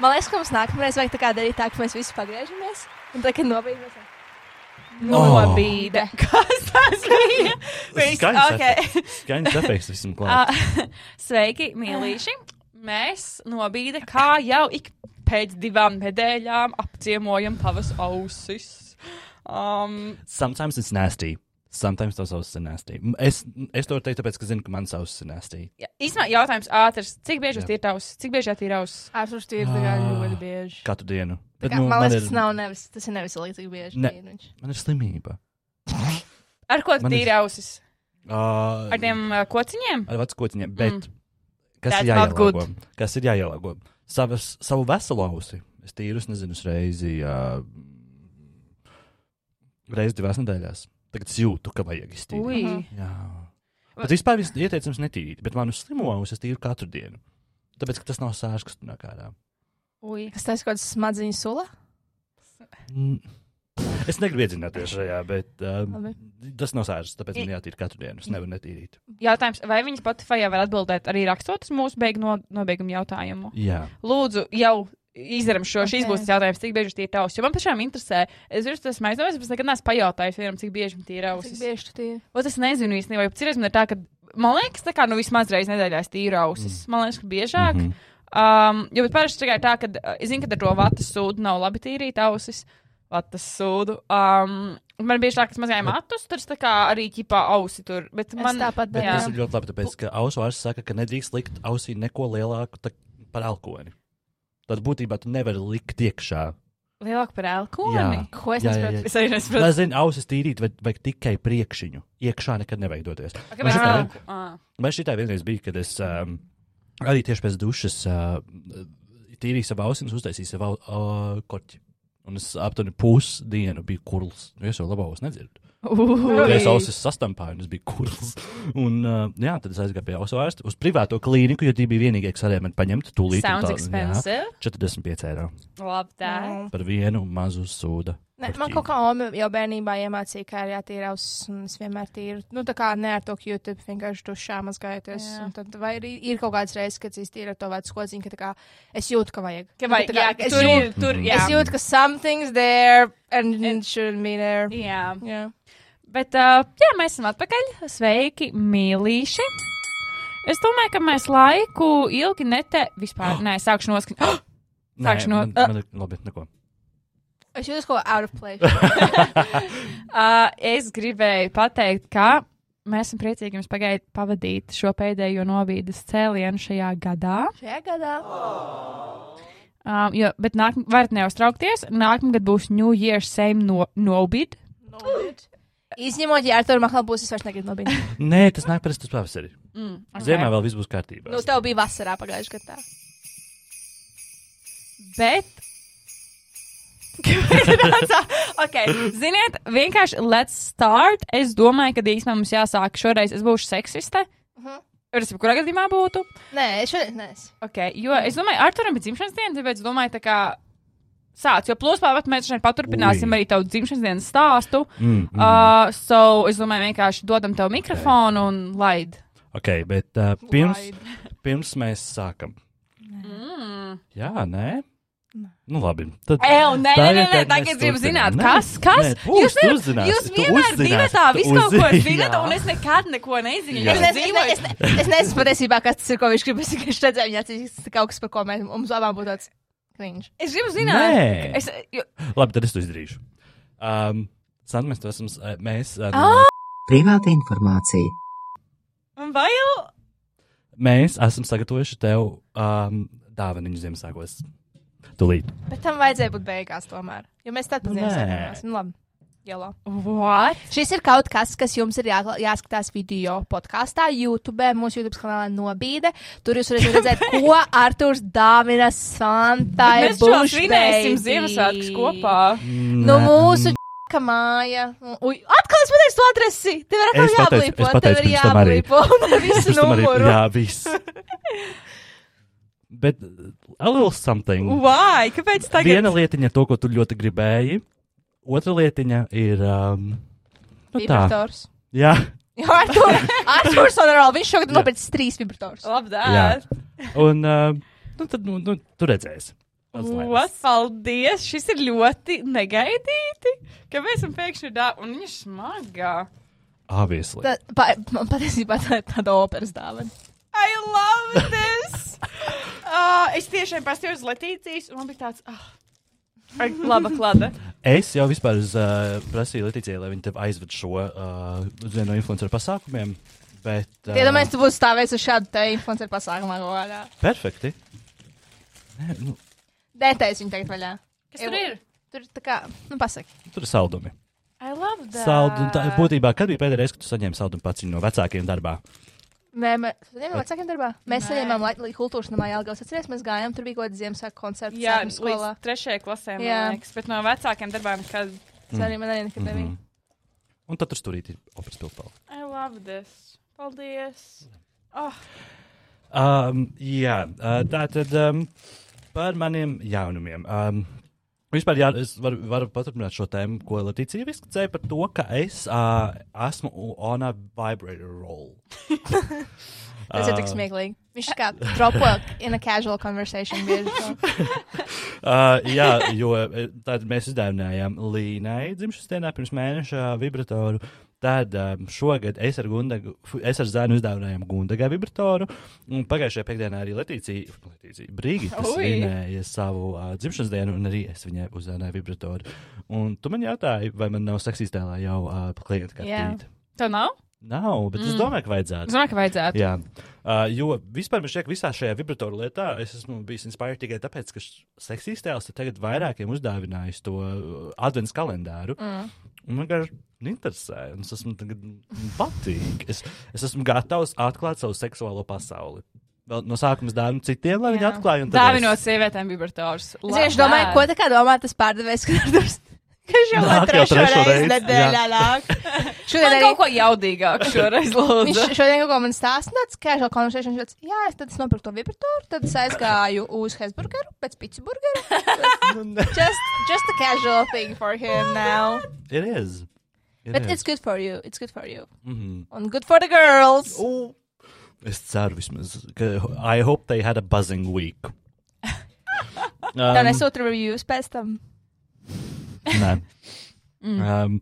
Man liekas, ka mums nākamreiz vajag tā kā darīt tā, ka mēs visi pagriežamies. Un tā, kad nobīdamies. Nobīde. Kas tas bija? Viņš- Skaņas okay. efekts. Skaņas efekts visam klāt. Ā, Sveiki, mīlīši! Mēs nobīde kā jau ik pēc divām nedēļām apciemojam tavas ausis. Um, Sometimes it's nasty. Sometimes tos ausis ir nasty. Es, es to teiktu, tāpēc, ka zinu, ka mans ausis ir nasty. jā, īstenībā jautājums ātrs. Cik bieži jūs tīrat ausis? Cik bieži tīrat ausis? Ārpus tā kā ļoti bieži. Katru dienu. Bet, Kā, nu, man liekas, tas nav nevis, tas ir nevis līdzīgi bieži. Ne. tīri viņš. man ir slimība. Ar ko tīri ausis? Uh, Ar tiem uh, kociņiem? ar veckotiņiem, bet Mm. kas ir jāielāgo? Kas ir jāielāgo? Savas, savu veselu ausi. Es tīru, es nezinu, reizi, uh, reizi divās nedēļās. Tagad jūtu, ka vajag iztīrīt. Jā. Bet vispār viss ieteicams netīrīt, bet manu slimo ausi es tīru katru dienu. Tāpēc, ka tas nav sārs, nāk ārā. Ui. Kas tas kaut kāds smadziņu sula? Mm. Es negribu iedzināties šajā, bet um, Labi. tas nav sārs, tāpēc man jātīra katru dienu. Es nevaru netīrīt. Jautājums, vai viņi Spotify var atbildēt arī rakstot uz mūsu beigu no, nobeigumu jautājumu? Jā. Lūdzu, jau izdarām šo. Okay. Šis Ok. būs tas jautājums, cik bieži tie ir tavs. Jo man pašām interesē, es virs tas aizdomājos, bet es nekad neesmu pajautājis vienam, cik bieži tie ir Cik ausis. bieži tu tīri? Ot, es nezinu īstenībā, jo citreiz man ir tā, ka, man liekas, tā kā nu vismaz reiz nedēļā es tīru ausis. Mm. Man liekas, ka biežāk. Mm. -hmm. Um, jo bet parasti tikai tā, ka uh, es zinu, ka ar to vatas sūdu nav labi tīrīt ausis. Vatas sūdu. Um, man bieži tā, ka es mazgāju matus, es kā arī ķipā ausi tur. Bet Es man tāpat Bet Jā. tas ir ļoti labi, tāpēc, ka ausu ārsts saka, ka nedrīkst likt ausī neko lielāku par elkoni. Tad būtībā tu nevari likt iekšā. lielāk par elkoni. Jā. Ko es Jā, jā, nesaprotu? jā. Es nesaprotu. Lai zinu, ausis tīrīt, vajag, vajag tikai priekšiņu. Iekšā nekad nevajag doties. Kāpēc Man šitā? Ah. man šitā vienreiz bija, kad es um, arī tieši pēc dušas uh, tīrīju savu ausis uztaisīju savu uh, korķi. Un es aptuveni pusdienu biju kurls. Nu, Es jau labāk nedzirdu. Kad es ausis sastampāju, un es biju kurls. Un, uh, jā, tad es aizgāju pie ausu ārsta uz privāto klīniku, jo tie bija vienīgie, kas varēja man paņemt tūlīt. un Sounds tā- expensive. Jā, 45 eiro Labi, tā. Mm. par vienu mazu sūdu. Ne, man kaut kā Oma jau bērnībā iemācīja, kā ir jātīra ausis, un es vienmēr tīru. Nu, tā kā ne ar to YouTube, vienkārši tušā mazgājoties. Jā. un Tad, vai arī ir kaut kāds reizes, kad es tīru ar to vecu skociņu, ka tā kā es jūtu, ka vajag. Ka Nu, vai, tā jā, kā ka es tur jūtu, ir, tur, Mhm. jā. es jūtu, ka something's there and it shouldn't be there. Jā. Jā. Bet, uh, jā, mēs esam atpakaļ. Sveiki, mīlīši. Es domāju, ka mēs laiku ilgi nete vispār. Nē, sākšu noskaņot. Sākšu no- man, man ir labi, neko. Es kaut ko out of place. uh, es gribēju pateikt, ka mēs esam priecīgi jums pagaid, pavadīt šo pēdējo novīdes cēlienu šajā gadā. Šajā gadā. Um, jo, bet nāk, varat neuztraukties. Nākamgad būs New Year same no, nobid. Nobid. Izņemot, ja ar to makā būs, es vairs negribu nobīdīt. Nē, tas nāk parasti uz pavasari. Mm, Okay. Ziemā vēl viss būs kārtībā. Nu, tev bija vasarā pagājušajā gadā. Bet. ok, ziniet, vienkārši let's start. Es domāju, ka īstenībā mums jāsāk šoreiz. Es būšu seksiste. Mhm. Es kurā gadījumā būtu? Nē, es šodien neesmu. Okay, jo es domāju, Arturam ir dzimšanas diena, tāpēc es domāju, tā kā sāc. Jo plus pārvat mēs šodien paturpināsim Ui. arī tavu dzimšanas dienas stāstu. Mm, mm. Uh, so es domāju, vienkārši dodam tev mikrofonu un laid. ok, bet uh, pirms, pirms mēs sākam. Mm. Jā, nē. Nu, labi. Tad, Ew, nē, nē, nē, nē, Tagad gribu zināt, kas, kas? nē, būs, jūs, ne- uzzināsi, jūs vienmēr divatā tu visu kaut ko jā. un es nekad neko nezinu. Jā. Es Es, es, dzīvoju. es, es, es nezinu patiesībā, kas tas ir, ko viņš grib. Es tikai redzēju, viņa acīs kaut kas, par ko mēs, mums abām būtu tāds kliņš. Es gribu zināt, Nē. es, jo, Labi, tad es to izdarīšu. Um, Sand, mēs to esam, s- mēs, uh, Ah! Privāta informācija. man bail. mēs esam sagatavojuši tev um, dāvaniņu Ziemassvētkos. Tūlīt. Bet tam vajadzēja būt beigās tomēr. Jo mēs tad Nu, pazīstam. nē. Nu, labi. Jalo. What? Šis ir kaut kas, kas jums ir jā, jāskatās video podkāstā, YouTube, mūsu YouTube kanālā Nobīde. Tur jūs varat redzēt, ko Arthurs dāvina Santai Mēs Bush svinēsim. Ziemassvētkus kopā. Nu, mūsu ka māja. Ui, atkal es pateicu to adresi. Tev ir atkal jāblīpo. Tev ir jāblīpo. Jā, viss. Bet uh, a little something. Why? Kāpēc tagad? Viena lietiņa ir to, ko tu ļoti gribēji. Otra lietiņa ir. Um, nu tā. Vibrators. Jā, Jo Artur, Arturs Honorāli, viņš šogad Jā. nopircis trīs vibrators. Jā. dēļ. Un uh, nu, tad nu, nu, tu redzēsi. What? Paldies! Šis ir ļoti negaidīti. Kāpēc man pēkšņi ir dāvana? Un viņa ir smaga. Obviously. Tā, pa, man patiesībā tā ir tāda operas dāvana. I love this! Uh, es tiešām paskatījos uz Latīcijas, un man bija tāds, ah, ar laba klada. Es jau vispār uz, uh, prasīju Latīcijai, lai viņi tev aizved šo uh, uz vienu no influenceru pasākumiem. Bet, uh, Iedomājieties, tu būsi stāvējis uz šādu te influenceru pasākumā. kādā. Perfekti. Nē, nu, Dētais viņa tagad vaļā. Kas tur ir? Tur tā kā, nu, pasaki. tur ir saldumi. I love that. Saldumi. Tā, būtībā, kad bija pēdējā reize, kad tu saņēmi saldumu pats no vecākiem darbā? Nē, mēs saņēmām vecākiem darbā. Mēs saņēmām Latvijas kultūras namā Jālgavas. Atceries, mēs gājām, tur bija kaut kāda Ziemassvētku koncerta. Jā, skolā. līdz trešajai klasē, man Jā. liekas, bet no vecākiem darbiem, kad Tas arī man arī nekad nebija. Mhm. Un tad tur stūrīti operas pilpāli. I love this. Paldies. Oh, Um, jā, uh, tā tad um, par maniem jaunumiem. Um, Vispār, jā, es varu, varu paturpināt šo tēmu, ko Latīcija izskicēja par to, ka es uh, esmu on a vibrator roll. Tas ir tik smieklīgi. Viņš kā dropo in a casual conversation. bieži. Uh, jā, jo eh, tad mēs izdāvinājām Līnai dzimšanas dienā pirms mēneša vibratoru. Tad um, šogad es ar, Gundagu, es ar Zēnu izdāvinājām Gundagai vibratoru. Un pagājušajā piekdienā arī Latīcija, Latīcija Brīgita svinēja savu uh, dzimšanas dienu, un arī es viņai uzdāvināju vibratoru. Un tu man jautāji, vai man nav seksīs tēlā jau uh, klienta kartīte? tev nav? Nav, bet mm. es domāju, ka Es vajadzētu. domāju, ka vajadzētu. Jā, uh, jo vispār man šķiet, ka visā šajā vibratoru lietā es esmu bijis inspirēts tikai tāpēc, ka seksīs tēls tagad vairākiem uzdāvinājis to uh, adventu kalendāru. Mm. Un man vienkārši interesē, un es esmu tagad patīk. Es, es esmu gatavs atklāt savu seksuālo pasauli. Vēl no sākuma dāvinu citiem, lai viņi Jā. atklāj. un tad Dāvinot es- sievietēm vibrators. Es vienkārši domāju, ko tā kā domā tas pārdevējs, kad tur Viņš jau Nāk jau trešo reizi nedēļā nāk. Šodien arī kaut ko jaudīgāku šoreiz Viņš lūdzu. šodien kaut ko man stāsta, tāds casual conversation. Viņš teica, jā, es tad es nopirku to vibratoru, tad es aizgāju uz Hesburgeru, pēc pizza burgeru. Nu. Just, just a casual thing for him now. It is. It But is. it's good for you. It's good for you. Mhm. And good for the girls. U. Es ceru vismaz, ka I hope they had a buzzing week. Um, nesūta reviews pēc tam. Nē. Mm. Um,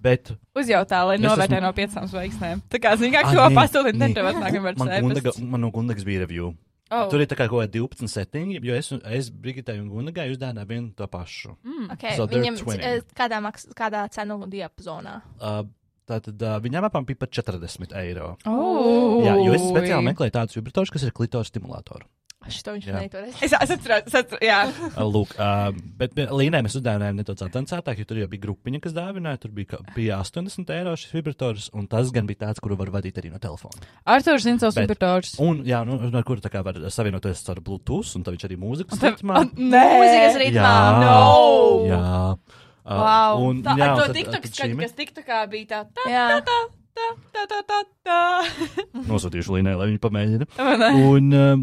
bet Uzjautā, lai novērtē esmu- no piecām zvaigznēm. Tā kā kā Ah, to pasūtīt, nē. tad tev atnākam var man, no Gundagas bija review. Oh. Tur ir tā kā kaut kāda 12 settingi, jo es, es Brigitai un Gundagai uzdāvināju vienu to pašu. Mm. Okay, So viņam eh, kādā, maks, kādā cenu diapazonā? Uh, Tātad uh, viņam apmēram bija pat 40 eiro. Oh. Jā, jo es speciāli meklēju tādus vibratorus, kas ir klitoru stimulātori. Šito viņš neitoreiz. Es, es atceros, es atceros, jā. Lūk, uh, bet Līnē mēs uzdāvinājām nedaudz avansētāk, jo tur jau bija grupiņa, kas dāvināja. Tur bija, bija 80 eiro šis vibrators, un tas gan bija tāds, kuru var vadīt arī no telefona. Arthurs zina savus Bet- vibrators. Un, jā, nu, ar kuru tā kā var savienoties ar Bluetooth, un tad viņš arī mūzikas ritmā. Nē, Mūzikas ritmā. Jā. No! Jā. Uh, Wow. Un, Tā, jā, ar un to tad- TikTok tad skaņu, šīm kas TikTokā bija tā, tā, Jā. tā, tā, tā, tā, tā, tā. Nosūtīšu Līnai, lai viņi pamēģina. Un, um,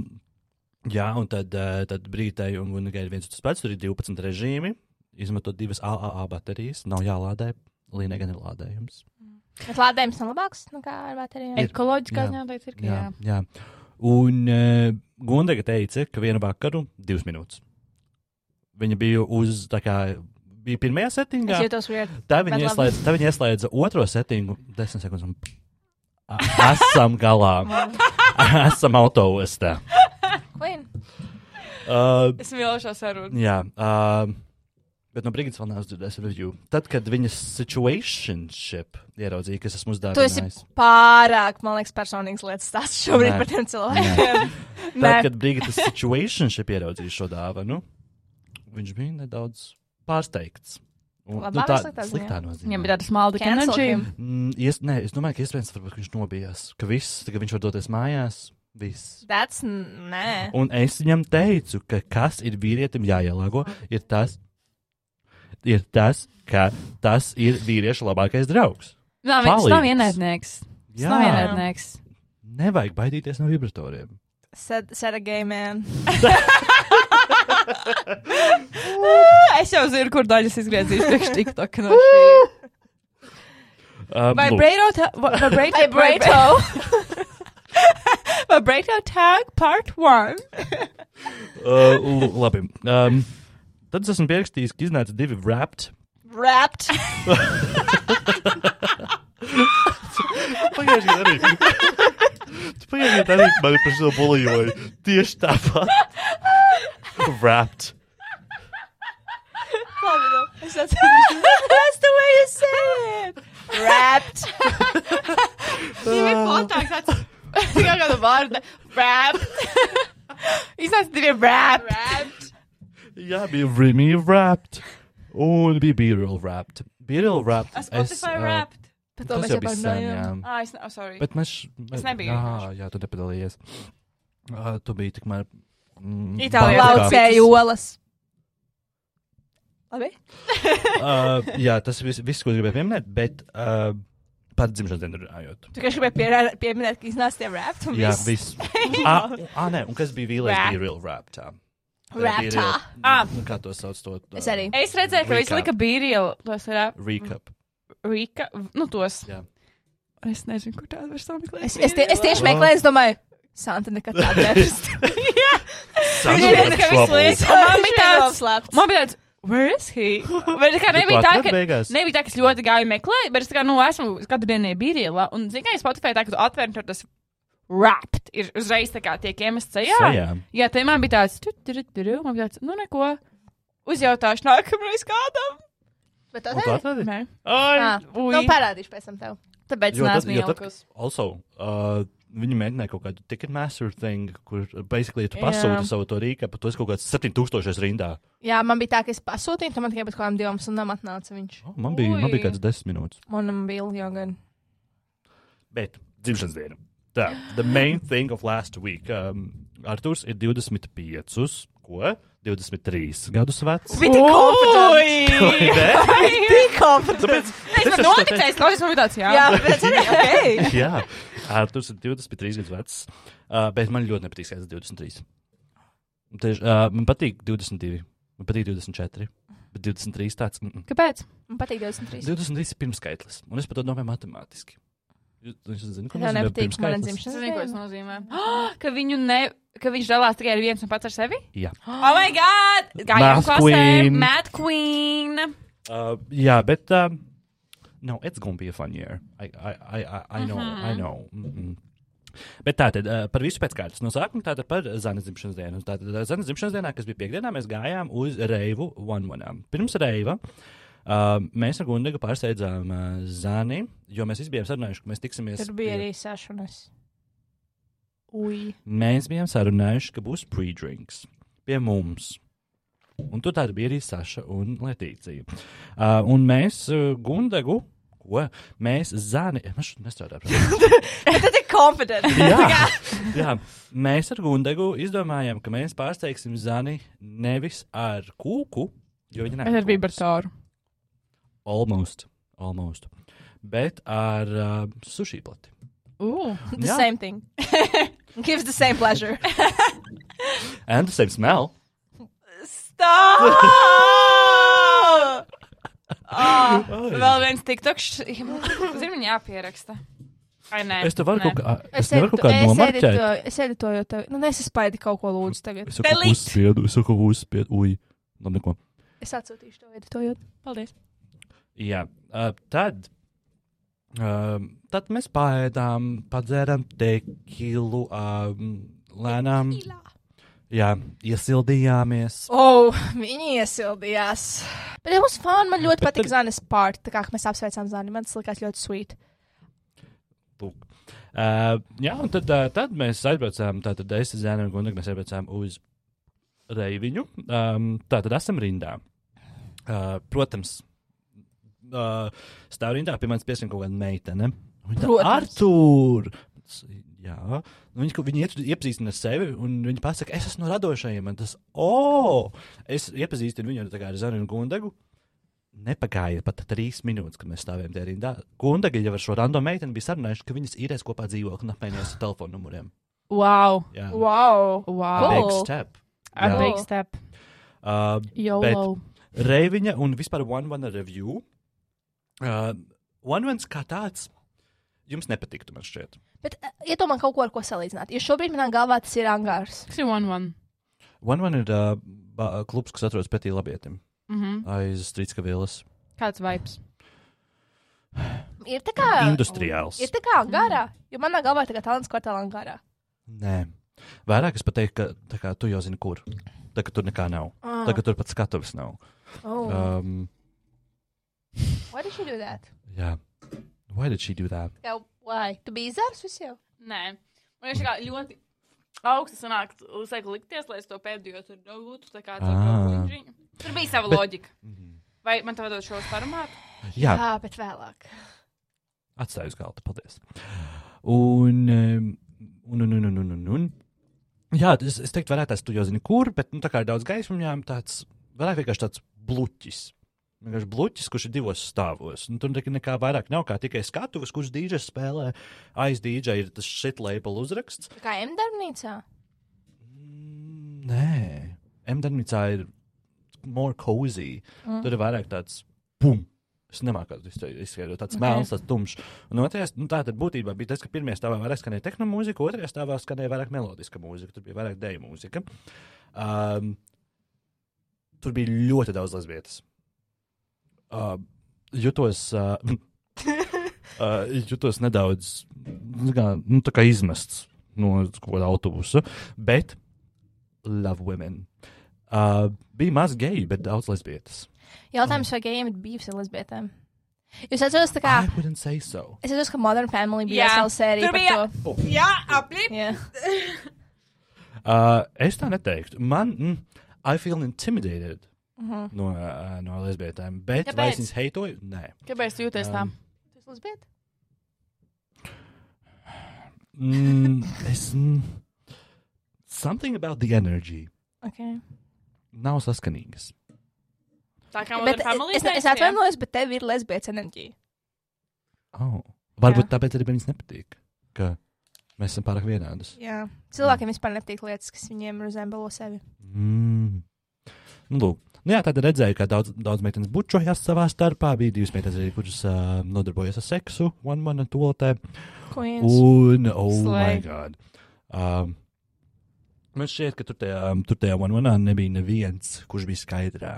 jā, un tad, uh, tad brīdī, un, un gaida viens tas pats, tur ir 12 režīmi, izmanto divas AAA baterijas, nav jālādē, līnija gan ir lādējums. Bet lādējums nav labāks nekā ar baterijām. Ir. Ekoloģiskā ziņā teikt, ir, ka Jā, jā. jā. Un uh, Gondega teica, ka vienu vakaru divas minūtes. Viņa bija uz, tā kā, bija pirmajā settingā, tā viņa, ieslēdza, tā viņa ieslēdza otro settingu, desmit sekundes. Un... Esam galā, esam autoostā. Queen. Uh, Es mīlu šo sarunu. Jā, uh, bet no Brigits vēl neesmu dzirdējis review. Tad, kad viņas situationship ieraudzīja, kas esmu Tu esi uzdāvinājis. pārāk, man liekas, personīgs lietas stāsts šobrīd Nē. par tiem cilvēkiem. Tad, kad Brigitas situationship ieraudzīja šo dāvanu, viņš bija nedaudz pārsteigts. Un, Labā vai sliktā ziņā? sliktā nozīmē. Viņam bija tāda Cancel enerģija. Mm, ies, nē, es domāju, ka iespējams varbūt, ka viņš nobijās, ka viss, ka viņš var doties mājās. Viss. that's, n- nē. Un es viņam teicu, ka kas ir vīrietim jāielāgo, ir tas, ir tas, ka tas ir vīrieša labākais draugs. Nā, viņš nav ienaidnieks. Jā. nav ienaidnieks. Nevajag baidīties no vibratoriem. Said, said a gay man. Es jau zinu, kur daļas izgriezīšu priekš TikTok no šī. Um, Vibrato, vibrato, Vibrato. Tag part one. Uh, l- labi. Um, tad es esmu pierakstījis, ka iznāca divi wrapped. Wrapped. Pagājušajā gadā arī. Tu pagājušajā gadā arī mani par šo bulijoju. Tieši tāpat. Wrapped. That's the way you say it. Wrapped. Divi potāks. tāds- Tikai kāda vārda. Wrapped. Iznāca divi wrapped. Wrapped. Jā, bija Rimi wrapped. Un bija B-roll wrapped. B-roll wrapped. A Spotify uh, wrapped. Par to Tas mēs jau jau bija sen, jā. parunājām. Ah, es, ne- oh, sorry. Bet mēs. mēs nebiju Jā, vienkārši. jā, tu nepadalījies. Uh, tu biji tikmēr. Mm, Itālijā bankā. Laucēju olas. Labi? uh, jā, tas viss, viss, ko gribēju pieminēt, bet uh, par dzimšanas dienu runājot. Tu tikai gribēji pieminēt, ka iznāca tie wrapped un Jā, viss. viss. ah, ah, nē, un kas bija Wrap. bija real rap. Tā. Wrap Bija tā. real- Ah. nu, Kā to sauc? To, uh, Es arī. Es redzēju, ka Recap. lika bīrielu. Tos ir Recap. Rīka. Nu, tos. Jā. Es nezinu, kur tādu var sameklēt. Es, es, tie, es tieši meklēju, es domāju, Santa nekad tādu nepazīst. Santa Viņš ir ka visu lietu. Man bija tāds. Man bija tāds. Where is he? Bet tā kā nebija tā, ka, beigās? nebija tā, ka es ļoti gāju meklēt, bet es kā, nu, esmu katru dienu bīrielā. Un, zini, kā es Spotify tā, ka tu atver, tur tas wrapped ir uzreiz tā kā tiek iemests ceļā. Sejā. Jā, te man bija tāds, tu, tu, tu, tu, man bija tāds, nu, neko. Uzjautāšu nākamreiz kādam. Bet tas Un ir. atradi? Nē. Ah. Nu, parādīšu pēc tam tev. Tāpēc tad, neesmu jaukus. also, uh, viņi mēģināja kaut kādu Ticketmaster thing, kur, basically, tu pasūti savu to rīku, tad tu esi kaut kāds 7000 rindā. Jā, man bija tā, ka es pasūtīju, man tikai pēc kādām divām stundām atnāca viņš. Oh, man, bija, man Ui. bija kāds 10 minūtes. Manam bija jau gan. Bet dzimšanas diena. Tā, the main thing of last week. Um, Arthurs ir 25, ko? 23 gadus vecs. Ui! Vai ne? Tik confident. Tāpēc, Es man noticēju, ka man bija tāds, jā. Bet jā, Arthurs ir 23 gadus vecs, uh, bet man ļoti nepatīk skaits 23. Tieši, uh, man patīk 22, man patīk 24, bet 23 tāds. Mm -mm. Kāpēc? Man patīk 23. 23 ir pirmskaitlis, un es pat to domāju matemātiski. Jūs zināt, ko nozīmē pirmskaitlis? dzimšanas Tas neko tas nozīmē. ka viņu ne, ka viņš dalās tikai ar viens un pats ar sevi? Jā. Oh my god! Gājām klasē. queen. Mad Queen. Uh, jā, bet. Uh, no, it's gonna be a fun year. I, I, I, I, I know, I know. Mm -mm. Bet tātad uh, par visu pēc kārtas. No sākuma tātad par Zanes dzimšanas dienu. Tātad uh, Zanes dzimšanas dienā, kas bija piekdienā, mēs gājām uz Reivu One One. Pirms Reiva uh, mēs ar Gundegu pārsteidzām uh, Zani, jo mēs visi bijām sarunājuši, ka mēs tiksimies. Tur bija pie- arī sašanas. Ui. Mēs bijām sarunājuši, ka būs pre-drinks pie mums. Un tur bija arī Saša un Letīcija. Uh, un mēs uh, Gundegu. Ko? Mēs zani, es šeit. Bet tu tik confident. jā, jā, mēs ar Gundegu izdomājām, ka mēs pārsteigsim Zani nevis ar kūku, jo viņa nevar. ar vibratoru. Almost, almost. Bet ar uh, sushi plati. Uh. The Jā. same thing. Gives the same pleasure. And the same smell. Stop! Oh, vēl viens tiktok. Zini, man jāpieraksta. Ai, nē. Es tev varu nē. kaut kā, es nevaru kaut es nomarķēt. Es editoju tev. Nu, es spaidi kaut ko lūdzu tagad. Es jau kaut ko uzspiedu, es jau kaut ko uzspiedu. Ui, labi, neko. Es atsūtīšu to editojot. Paldies. Jā, uh, tad, uh, tad mēs pēdām, padzērām tekilu, um, lēnām. Jā, iesildījāmies. Oh, viņi iesildījās. Bet it was fun. Man ļoti Bet patika tad- Zanes part. Tā kā mēs apsveicām Zani. Man tas likās ļoti sweet. Lūk. Uh, jā, un tad, uh, tad mēs aizbraucām, tātad es zēnu un Gundag, mēs aizbraucām uz Reiviņu. Um, tātad esam rindā. Uh, protams, uh, stāv rindā, pie manis piesien kaut kāda meitene. Viņa tā, Protams. Artur! Jā, nu, viņi, viņi iet- iepazīstina sevi, un viņi pasaka, es esmu no radošajiem. un Tas, oh! Es iepazīstinu viņu tā kā ar Zanu un Gundagu. Nepagāja pat trīs minūtes, kad mēs stāvējām tajā rindā. Gundaga jau ar šo random meiteni bija sarunājuši, ka viņas īrēs kopā dzīvokli un apmainījās ar telefonu numuriem. Wow. Jā, Wow. Wow. big step. A Jā. big step. Uh, YOLO. Reiviņa un vispār One One review. Uh, One One's kā tāds jums nepatiktu, man šķiet. Bet uh, iedomājieties kaut ko, ar ko salīdzināt. Jo šobrīd manā galvā tas ir angārs. Kas ir one one? One One ir uh, klubs, kas atrodas pretī labietim, Mhm. aiz Strīdska vielas. Kāds vibes? Ir tā kā. Industriāls. Ir tā kā angārā. Jo manā galvā ir tā kā talants kvartāla angārā. Nē. Vairāk es pat teiktu, ka kā, tu jau zini, kur. Tagad tur nekā nav. Ah. Tagad tur pat skatuves nav. Oh. Um, Why did she do that? jā. Why did she do that? Kā, why? Tu biji zars visjau? Nē, man ir ļoti augsts sanāk, uzsākt likties, lai es to pēdējo tur dabūtu. Tā kā tā Ah. kā Tur bija sava Bet- loģika. Vai man te vajadzētu šo parunāt? Jā, Jā, bet vēlāk. atstāju uz galda. Paldies. Un, um, un, un, un, un, un, un, un. Jā, es, es teiktu, varētu tās tu jau zini, kur, bet nu, tā kā ir daudz gaismu, viņām tāds, varētu vienkārši tāds bluķis. Vienkārši bluķis, kurš ir divos stāvos. Nu, tur nek- nekā vairāk nav kā tikai skatuves, kurš dīdžers spēlē. Aiz dīdžera ir tas shit label uzraksts. Kā M darbnīcā. Mm, Nē, M-darbnīcā ir more cozy. Mm. Tur ir vairāk tāds pum. Es nemāku to izskaidrot. Tāds Ok. okay. melns, tāds tumšs. Un otrajā, nu, tā tad būtībā bija tas, ka pirmajā stāvā vairāk skanēja tehnomūzika, otrajā stāvā skanēja vairāk melodiska mūzika. Tur bija vairāk dēļu mūzika. Um, tur bija ļoti daudz lesbietes. Uh, jutos, uh, uh, jutos nedaudz nu, kā, nu, kā izmests no kāda autobusa, bet love women. Uh, bija maz geju, bet daudz lesbietes. Jautājums, vai gejiem ir bijis ar lesbietēm? Jūs atceraties, tā kā. I wouldn't say so. Es atceros, ka Modern Family bija vesela sērija Tur bija- to. Jā, apli. Jā. Uh, es tā neteiktu. Man, mm, I feel intimidated Uh -huh. no, uh, no lesbietēm, bet Kāpēc? vai es viņas heitoju? Nē. Kāpēc tu jūties tā? Um, Tas lesbieta? Mm, es, mm, something about the energy Okay. nav saskanīgas. Tā kā man es, es, es atvainojos, bet tev ir lesbietes enerģija. Oh. Varbūt Jā. tāpēc arī viņas nepatīk, ka mēs esam pārāk vienādas. Jā. Cilvēkiem vispār nepatīk lietas, kas viņiem rezembelo sevi. Mm. Nu, lūk. Nu, jā, tad redzēju, ka daudz, daudz meitenes bučojās savā starpā. Bija divas meitenes arī, kuras uh, nodarbojas ar seksu, one man tolotē. Un, oh Slay. my god. Um, man šķiet, ka tur tajā, tur tajā one manā nebija neviens, kurš bija skaidrā.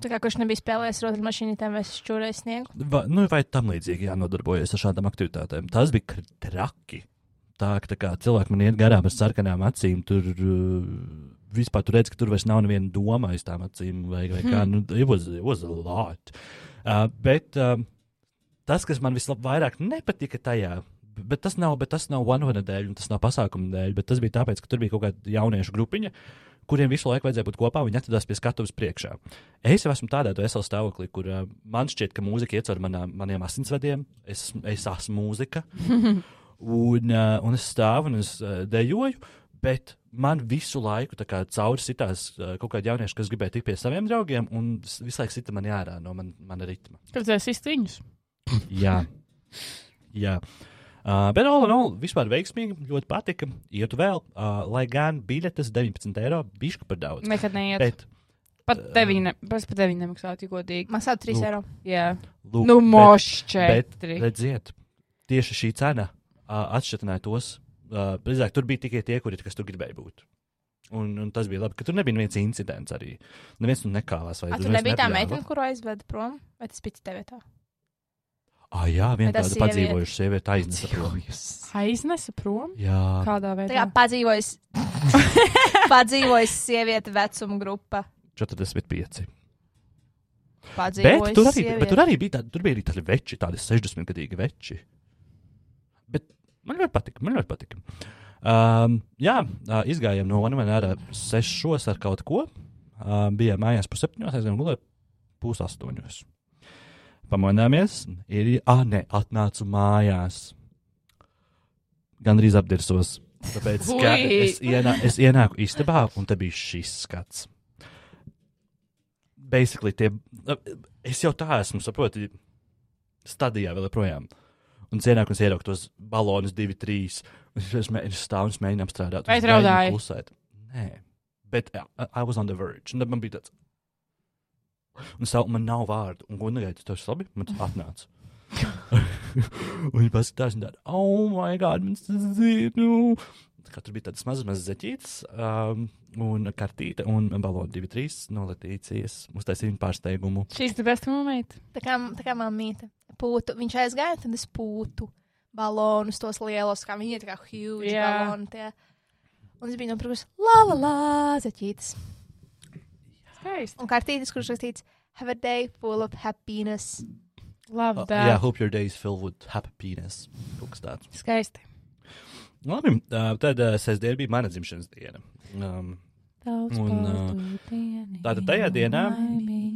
Tā kā kurš nebija spēlējis rotaļu mašīnītēm vai šķūrējis sniegu. Va, nu, vai tam līdzīgi jānodarbojas ar šādām aktivitātēm. Tas bija traki. Tā, tā kā cilvēki man iet garām ar sarkanām acīm, tur uh, vispār tur redz, ka tur vairs nav neviena doma aiz tām acīm, vai, vai kā. Nu, it was, it was a lot. Uh, bet um, tas, kas man visvairāk nepatika tajā, bet tas nav, bet tas nav one-one dēļ, un tas nav pasākuma dēļ, bet tas bija tāpēc, ka tur bija kaut kāda jauniešu grupiņa, kuriem visu laiku vajadzēja būt kopā, viņi atradās pie skatuves priekšā. Es jau esmu tādā veselā stāvoklī, kur uh, man šķiet, ka mūzika iet caur manā, maniem asinsvadiem. Es, esmu- es esmu mūzika. un, uh, un es stāvu un es uh, dejoju, bet man visu laiku tā kā cauri sitās kaut kādi jaunieši, kas gribēja tikt pie saviem draugiem, un visu laiku sita man ārā no man, mana ritma. Izsist viņus. Jā. Jā. Uh, bet, all in all, vispār veiksmīgi, ļoti patika. Ietu vēl, uh, lai gan biļetes 19 eiro, bišķi par daudz. Nekad neiet. Bet, Pat tevi, ne, pat pat tevi nemaksātu, ja godīgi. Maksā 3 Lūk. eiro. Jā. lūk, Nu, mošķi. Bet, redziet, tieši šī cena uh, atšķirtināja tos. Uh, Precīzāk, tur bija tikai tie, kuri, kas tur gribēja būt. Un, un tas bija labi, ka tur nebija neviens incidents arī. Neviens tur nekāvās. vai A, tur nebija tā meitene, kuru aizveda prom? Vai tas bija tev vietā? Ah, jā, viena tāda sieviete? padzīvojuša sieviete aiznesa prom. Aiznesa prom? Jā, Kādā Tā veidā? kā padzīvojis, padzīvojis sieviete vecuma grupa. 45. Bet Padzīvojis tur, arī, sieviete. bet tur arī bija tādi, tur bija arī tādi veči, tādi 60 gadīgi veči. Man ļoti patika. Man ļoti patika. Um, jā, uh, izgājām no Vanamēna ārā sešos ar kaut ko. Uh, bijām mājās pusseptiņos, aizgājām gulēt pusastoņos. Pamanāmies, ir, ah, nē, atnācu mājās. Gan arī apdirsos. Tāpēc es, ienā, es ienāku istabā, un te bija šis skats. Basically, tie, es jau tā esmu, saproti, stadijā vēl joprojām. Ienāku un es ieraugu tos balonus, divi, trīs. Es, mē- es stāvu un mēģinu apstrādāt. Vai raudāji? klusēt. Nē, bet I, I was on the verge. Un tad man bija tāds. Un tā, man nav vārdu. Un, negaidīju, tas labi, man tas atnāca. un viņi paskatās, un tāda, oh, my God, man tas nu. Kā tur bija tādas mazas, mazas zeķītes, um, un kartīte, un baloni divi, trīs no Latīcijas. Uztaisīja viņu pārsteigumu. She's the best roommate. Tā kā, tā kā mamīte. Pūtu. Viņš aizgāja, tad es pūtu balonus, tos lielos, kā viņi ir tā kā huge yeah. baloni. Tie. Un es biju nopirkusi la la la zeķītes. Skaisti. Un kartītes, kurš rakstīts Have a day full of happiness. Love Uh, that. yeah, hope your day is filled with happiness. Kaut kas tāds. Skaisti. Labi, tad sestdiena bija mana dzimšanas diena. Um, Un, uh, tātad tajā dienā,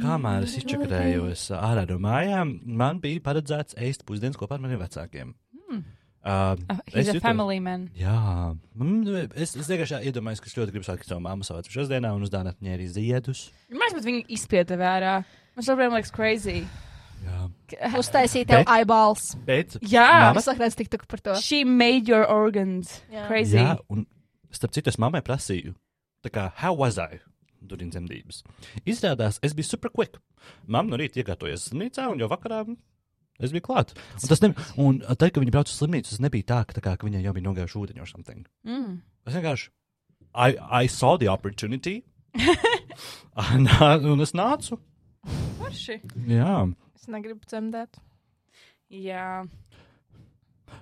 kamēr es izčakarējos ārā no mājām, man bija paredzēts ēst pusdienas kopā ar maniem vecākiem. Hmm. Uh, he's a jutos- family man. Jā, man, es, es vienkārši iedomājos, ka es ļoti gribu satikt savu mammu savā dzimšanas dienā un uzdāvināt viņai arī ziedus. Mēs pat viņu izspieda vērā. Man šobrīd liekas crazy. Jā, Uztaisīja tev Bet- eyeballs. bet. Jā, Mama- Es laikam tik par to. she made your organs Jā. crazy. Jā, un starp citu, es mammai prasīju, tā kā, how was I? Durīn dzemdības. Izrādās, es biju super quick. Mamma no rīta iekārtojas slimnīcā, un jau vakarā es biju klāt. Un, tas ne, un tad, kad viņi brauca uz slimnīcu, tas nebija tā, ka, tā kā, ka viņai jau bija nogājuši ūdeņu or something. Mm. Es vienkārši, I, I saw the opportunity, un, un es nācu. Forši. Jā. Es negribu dzemdēt. Jā.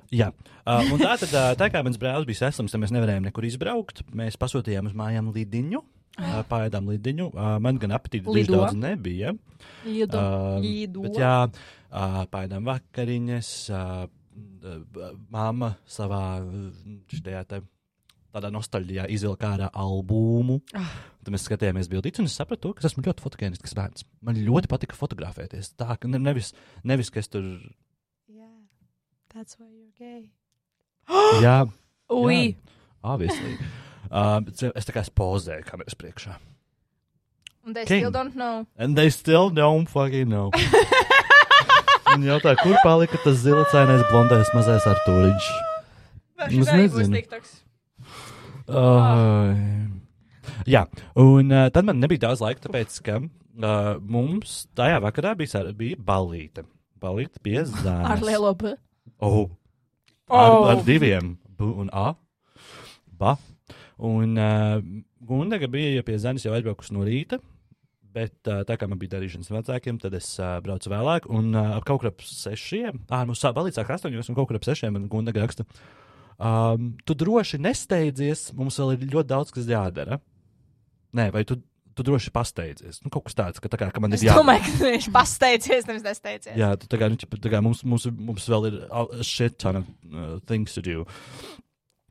Jā, uh, un tā tad, uh, tā kā mans brālis bija saslims, tad mēs nevarējām nekur izbraukt. Mēs pasūtījām uz mājām lidiņu, uh, pāēdām lidiņu. Uh, man gan apetīti Lido. daudz nebija. Lidu. Uh, Lido. bet jā, uh, pāēdām vakariņas. Uh, uh, Māma savā uh, šajā te, tādā nostalģijā izvilka ārā albumu. Ah. Tad mēs skatījāmies bildītas, un es sapratu, ka es esmu ļoti fotogēnisks bērns. Man ļoti patika fotografēties. Tā ka ne, nevis, nevis ka es tur. Yeah. That's why you're gay. Jā, Ui. Obviously. Uh, es tā kā es pozēju kameras priekšā. Un they King. still don't know. And they still don't fucking know. Viņi jautā, kur palika tas zilacainais blondais mazais Artūriņš? Es nezinu. Uh, jā, un uh, tad man nebija daudz laika, tāpēc, ka uh, mums tajā vakarā bija, sar- bija balīte. Balīte pie zāles. Ar lielo B. Oh. Ar, Oh. ar diviem B un A. Ba. Un uh, Gundaga bija pie Zemes jau aizbraukusi no rīta. Bet uh, tā kā man bija darīšanas ar vecākiem, tad es uh, braucu vēlāk. Un uh, ap kaut kur ap sešiem, ah, mums balīts sāk astoņos, un kaut kur ap sešiem man Gundaga raksta. Um, tu droši nesteidzies, mums vēl ir ļoti daudz, kas jādara. Nē, vai tu, tu droši pasteidzies? Nu, kaut kas tāds, ka, tā kā, ka man Es ir jādara. domāju, ka viņš pasteidzies, nevis nesteidzies. Jā, tu tā kā, nu, ķipa, tā kā mums, mums, mums vēl ir a a shit ton of uh, things to do.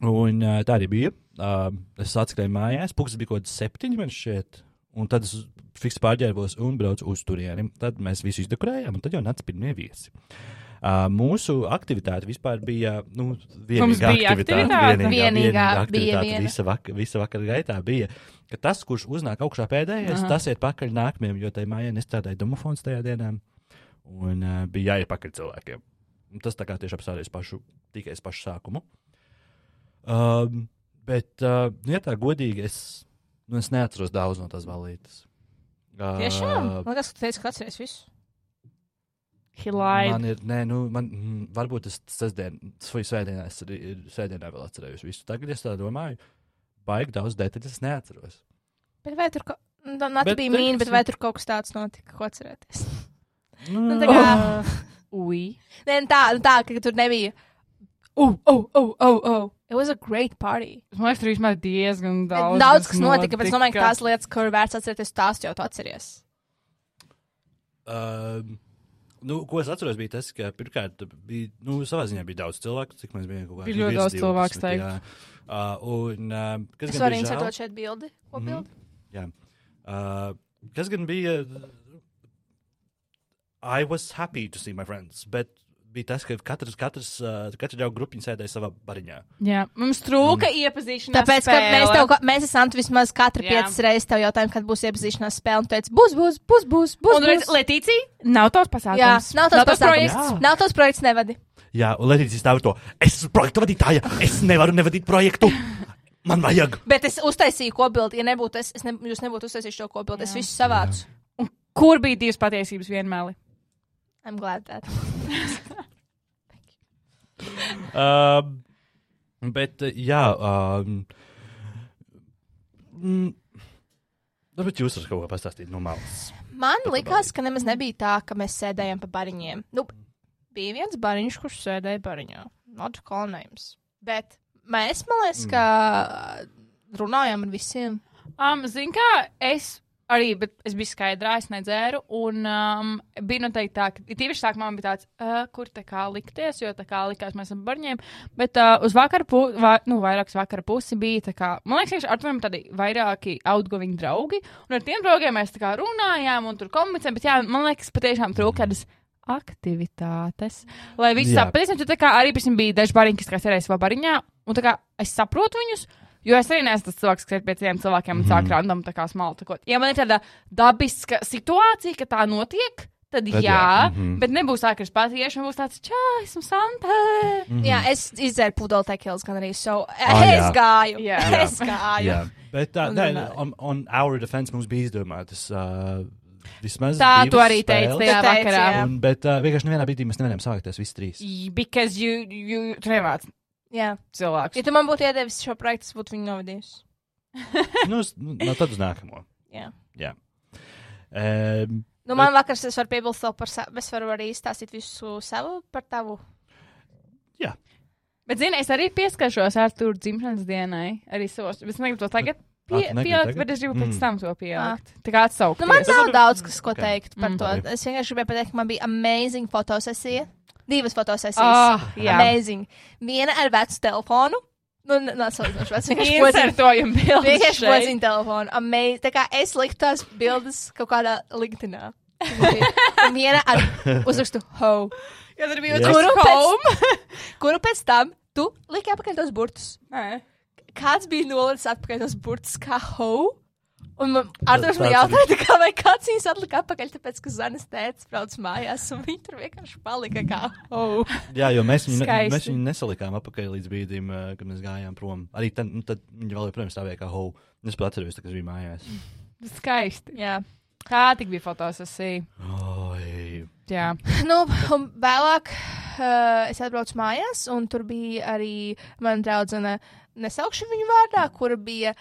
Un uh, tā arī bija. Uh, es atskrēju mājās, pūkstens bija kaut kāds septiņi, man šķiet. Un tad es fiks pārģērbos un braucu uz turieni. Tad mēs visu izdekorējām, un tad jau nāca pirmie viesi. Uh, mūsu aktivitāte vispār bija. Nu, Mums vienīgā bija aktivitāte? Vienīgā bija aktivitāte viena. visa, vak visa vakara gaitā bija, ka tas, kurš uznāk augšā pēdējais, Aha. tas iet pakaļ nākamajam, jo tajā mājā nestrādāja domofons tajā dienā. Un uh, bija jāiet pakaļ cilvēkiem. Un tas tā kā tieši apstādījis pašu, tikai pašu sākumu. Um, bet, uh, ja tā godīgi, es, nu, es neatceros daudz no tās balītes. Uh, Tiešām? Man liekas, ka tu teici, ka atceries visu. He lied. Man ir, nē, nu, man, mm, varbūt es sestdien, vai svētdienā, es arī svētdienā vēl atcerējos visu. Tagad es tā domāju, baigi daudz detaļas es neatceros. Bet vai tur, ko... nu, Bet bija mīna, bet vai tur kaut kas tāds notika, ko atcerēties? Nu, Nu, tā kā, Ui. nē, nu tā, nu tā, ka tur nebija. Oh, oh, oh, oh, oh. It was a great party. Man liekas, tur vismaz diezgan daudz. Daudz, kas notika, bet es domāju, ka tās lietas, kur vērts atcerēties, tās jau tu atceries. Um, nu, ko es atceros, bija tas, ka pirmkārt bija, nu, savā ziņā bija daudz cilvēku, cik mēs bijām kaut kādā Bija ļoti daudz cilvēku, es teiktu. Uh, un, uh, kas Es gan varu insertot šeit bildi. Ko Mhm. bildi? Jā. Uh, kas gan bija? I was happy to see my friends, bet bija tas, ka katrs, katrs, uh, katra draugu grupiņa sēdēja savā bariņā. Jā, mums trūka mm. iepazīšanās. Tāpēc, ka mēs, tev, ka- mēs esam vismaz katru Jā. piecas reizes tev jautājām, kad būs iepazīšanās spēle, un tu teici, būs, būs, būs, būs, būs. Un būs. Letīcija nav tavs pasākums. Jā, nav tas pasākums. projekts. Jā. Nav tos projekts nevadi. Jā, un Latvijas stāv to. Es esmu projekta vadītāja, es nevaru nevadīt projektu. Man vajag. Bet es uztaisīju kobildi, ja nebūtu es, es ne, jūs nebūtu uztaisījuši šo kobildi, es visu savācu. Kur bija divas patiesības vienmēli? I'm glad that. Um, bet, uh, jā. Um, mm, Varbūt jūs varat kaut ko pastāstīt no malas. Man likās, ka nemaz nebija tā, ka mēs sēdējām pa bariņiem. Nu, bija viens bariņš, kurš sēdēja bariņā. Not call names. Bet mēs, man liekas, ka runājām ar visiem. Um, Zini, kā es arī, bet es biju skaidrā, es nedzēru. Un um, bija noteikti tā, ka tīpaši sākumā man bija tāds, uh, kur tā kā likties, jo tā kā likās mēs esam barņiem. Bet uh, uz vakara pusi, va, nu, vairākas vakara pusi bija tā kā, man liekas, ar Arturam tādi vairāki outgoing draugi. Un ar tiem draugiem mēs tā kā runājām un tur komunicējām. Bet jā, man liekas, patiešām trūka tādas aktivitātes. Lai viss saprastu, tā kā arī bija daži bariņi, kas sēdēja savā bariņā. Un tā kā es saprotu viņus. Jo es arī neesmu tas cilvēks, kas ir pie citiem cilvēkiem un sāk random tā kā smaltakot. Ja man ir tāda dabiska situācija, ka tā notiek, tad, Tad jā, jā, mhm. bet nebūs tā, ka es pats iešu un būs tāds, čā, esmu Santa. Mhm. Jā, es izdzēru pudeli tekils gan arī. So, Ah, es jā. gāju. Jā. Es gāju. Jā, bet tā, Un nē, on, on our defense mums bija izdomātas uh, vismaz. Tā tu arī teici tajā vakarā. jā. Un, bet uh, vienkārši nevienā brīdī mēs nevarējām sākties visi trīs. Because you, you, tu nevāc Jā. cilvēks. Ja tu man būtu iedevis šo projektu, es būtu viņu novadījis. nu, uz- nu, no tad uz nākamo. Jā. Jā. Um, Nu, man vakars es varu piebilst vēl par savu, es varu arī izstāstīt visu savu par tavu. Bet, zini, es arī pieskaršos ar tur dzimšanas dienai, arī savos. Bet es negribu to tagad Ah, pie, tu negribi pielikt, tagad? bet es gribu pēc Mm. tam to pielikt. Tā kā atsaukt. Nu, man nav daudz, kas ko teikt par Mm. to. Es vienkārši gribēju pateikt, ka man bija amazing fotosesija. Divas fotosesijas. Ah, jā. Amazing. Viena ar vecu telefonu. Nu, nav salīdzinoši vecs. Vienkārši bildes Vienkārši šeit. poziņa telefonu. Amazing. Tā kā es liku tās bildes kaut kādā LinkedInā. Viena ar uzrakstu ho. Jā, tur bija kuru Kuru home. pēc, kuru pēc tam tu liki apakaļ tos burtus. Nē. Kāds bija nolicis atpakaļ tos burtus kā ho? Un Arthurs man jautāja, tā kā, vai kāds viņus atlika atpakaļ, tāpēc, ka Zanes tēvs brauc mājās, un viņi tur vienkārši palika kā ho. jā, jo mēs viņu, ne, mēs viņu nesalikām apakaļ līdz brīdim, uh, kad mēs gājām prom. Arī tad, nu, tad viņi vēl joprojām stāvēja kā hau. Es pat atceros, viņi bija mājās. Skaisti. Jā. Tā tik bija fotosesija. Jā. Nu, un vēlāk uh, es atbraucu mājās, un tur bija arī mana draudzene, nesaukšu viņu vārdā, kura bija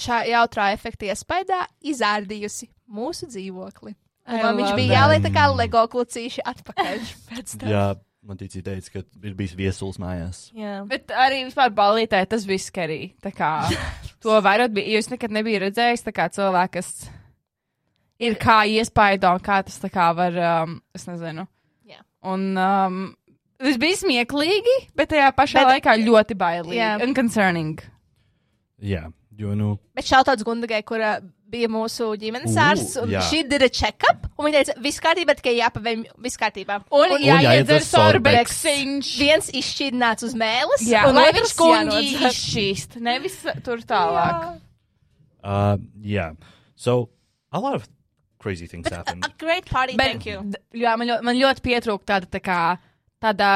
šā jautrā efekta iespējā izārdījusi mūsu dzīvokli. Man viņš bija jāliek tā kā lego klucīši atpakaļ pēc tam. Jā, man tīcija teica, ka ir bijis viesuls mājās. Jā. Bet arī vispār balītē tas bija skarī. Tā kā to vairot bija, jo es nekad nebiju redzējis tā kā cilvēku, kas ir kā iespaido un kā tas tā kā var, um, es nezinu. Jā. Un um, tas bija smieklīgi, bet tajā pašā Bet- laikā ļoti bailīgi Jā. un concerning. Jā, jo, nu, Bet šautauts Gundagai, kura bija mūsu ģimenes ārsts, un jā. šī did a check-up, un viņa teica, viss kārtībā, tikai jāpavēm, viss kārtībā. Un, Un jāiedzer sorbeks. sorbeksiņš. Viens izšķīdināts uz mēles, Jā, un lai otrs viņš kuņģi izšķīst, nevis tur tālāk. uh, yeah. So, a lot of crazy things A, happened. a great party, Bet, thank you. jā, man, ļoti, man ļoti pietrūka tāda, tā kā, tāda,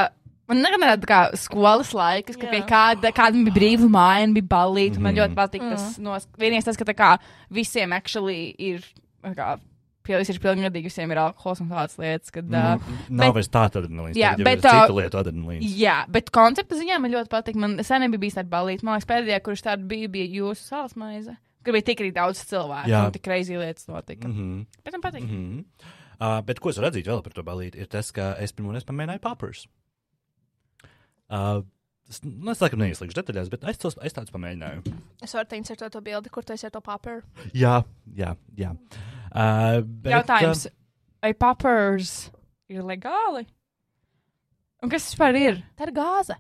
man nekad tāda tā kā skolas laikas, ka Jā. pie kāda, kāda bija brīva māja bija ballīta. Mm. Man Mhm. ļoti patīk tas, nos, vienīgais tas, ka tā kā visiem actually ir, tā kā, pie, visi ir pilngadīgi, visiem ir alkohols un tādas lietas, kad, mm. uh, Mm, Nav vairs tā adrenalīns. Jā, bet ir tā- Cita lieta adrenalīns. jā, bet koncepta ziņā man ļoti patīk. Man sen nebija bijis tāda ballīta. Man liekas, pēdējā, kurš tāda bija, bija jūsu salas maize. Kur bija tik arī daudz cilvēku Jā. un tik crazy lietas notika. Mm -hmm. Bet man patīk. Mm -hmm. uh, bet ko es atzīt vēl par to balīti, ir tas, ka es pirmo reizi pamēģināju poppers. Uh, es, nu, es laikam neieslīgšu detaļās, bet es, tos, es tādus pamēģināju. Es varu teikt, ar to, to bildi, kur tu esi ar to papīru. Jā, jā, jā. Uh, bet, Jautājums, vai poppers ir legāli? Un kas tas vispār ir? Tā ir gāze.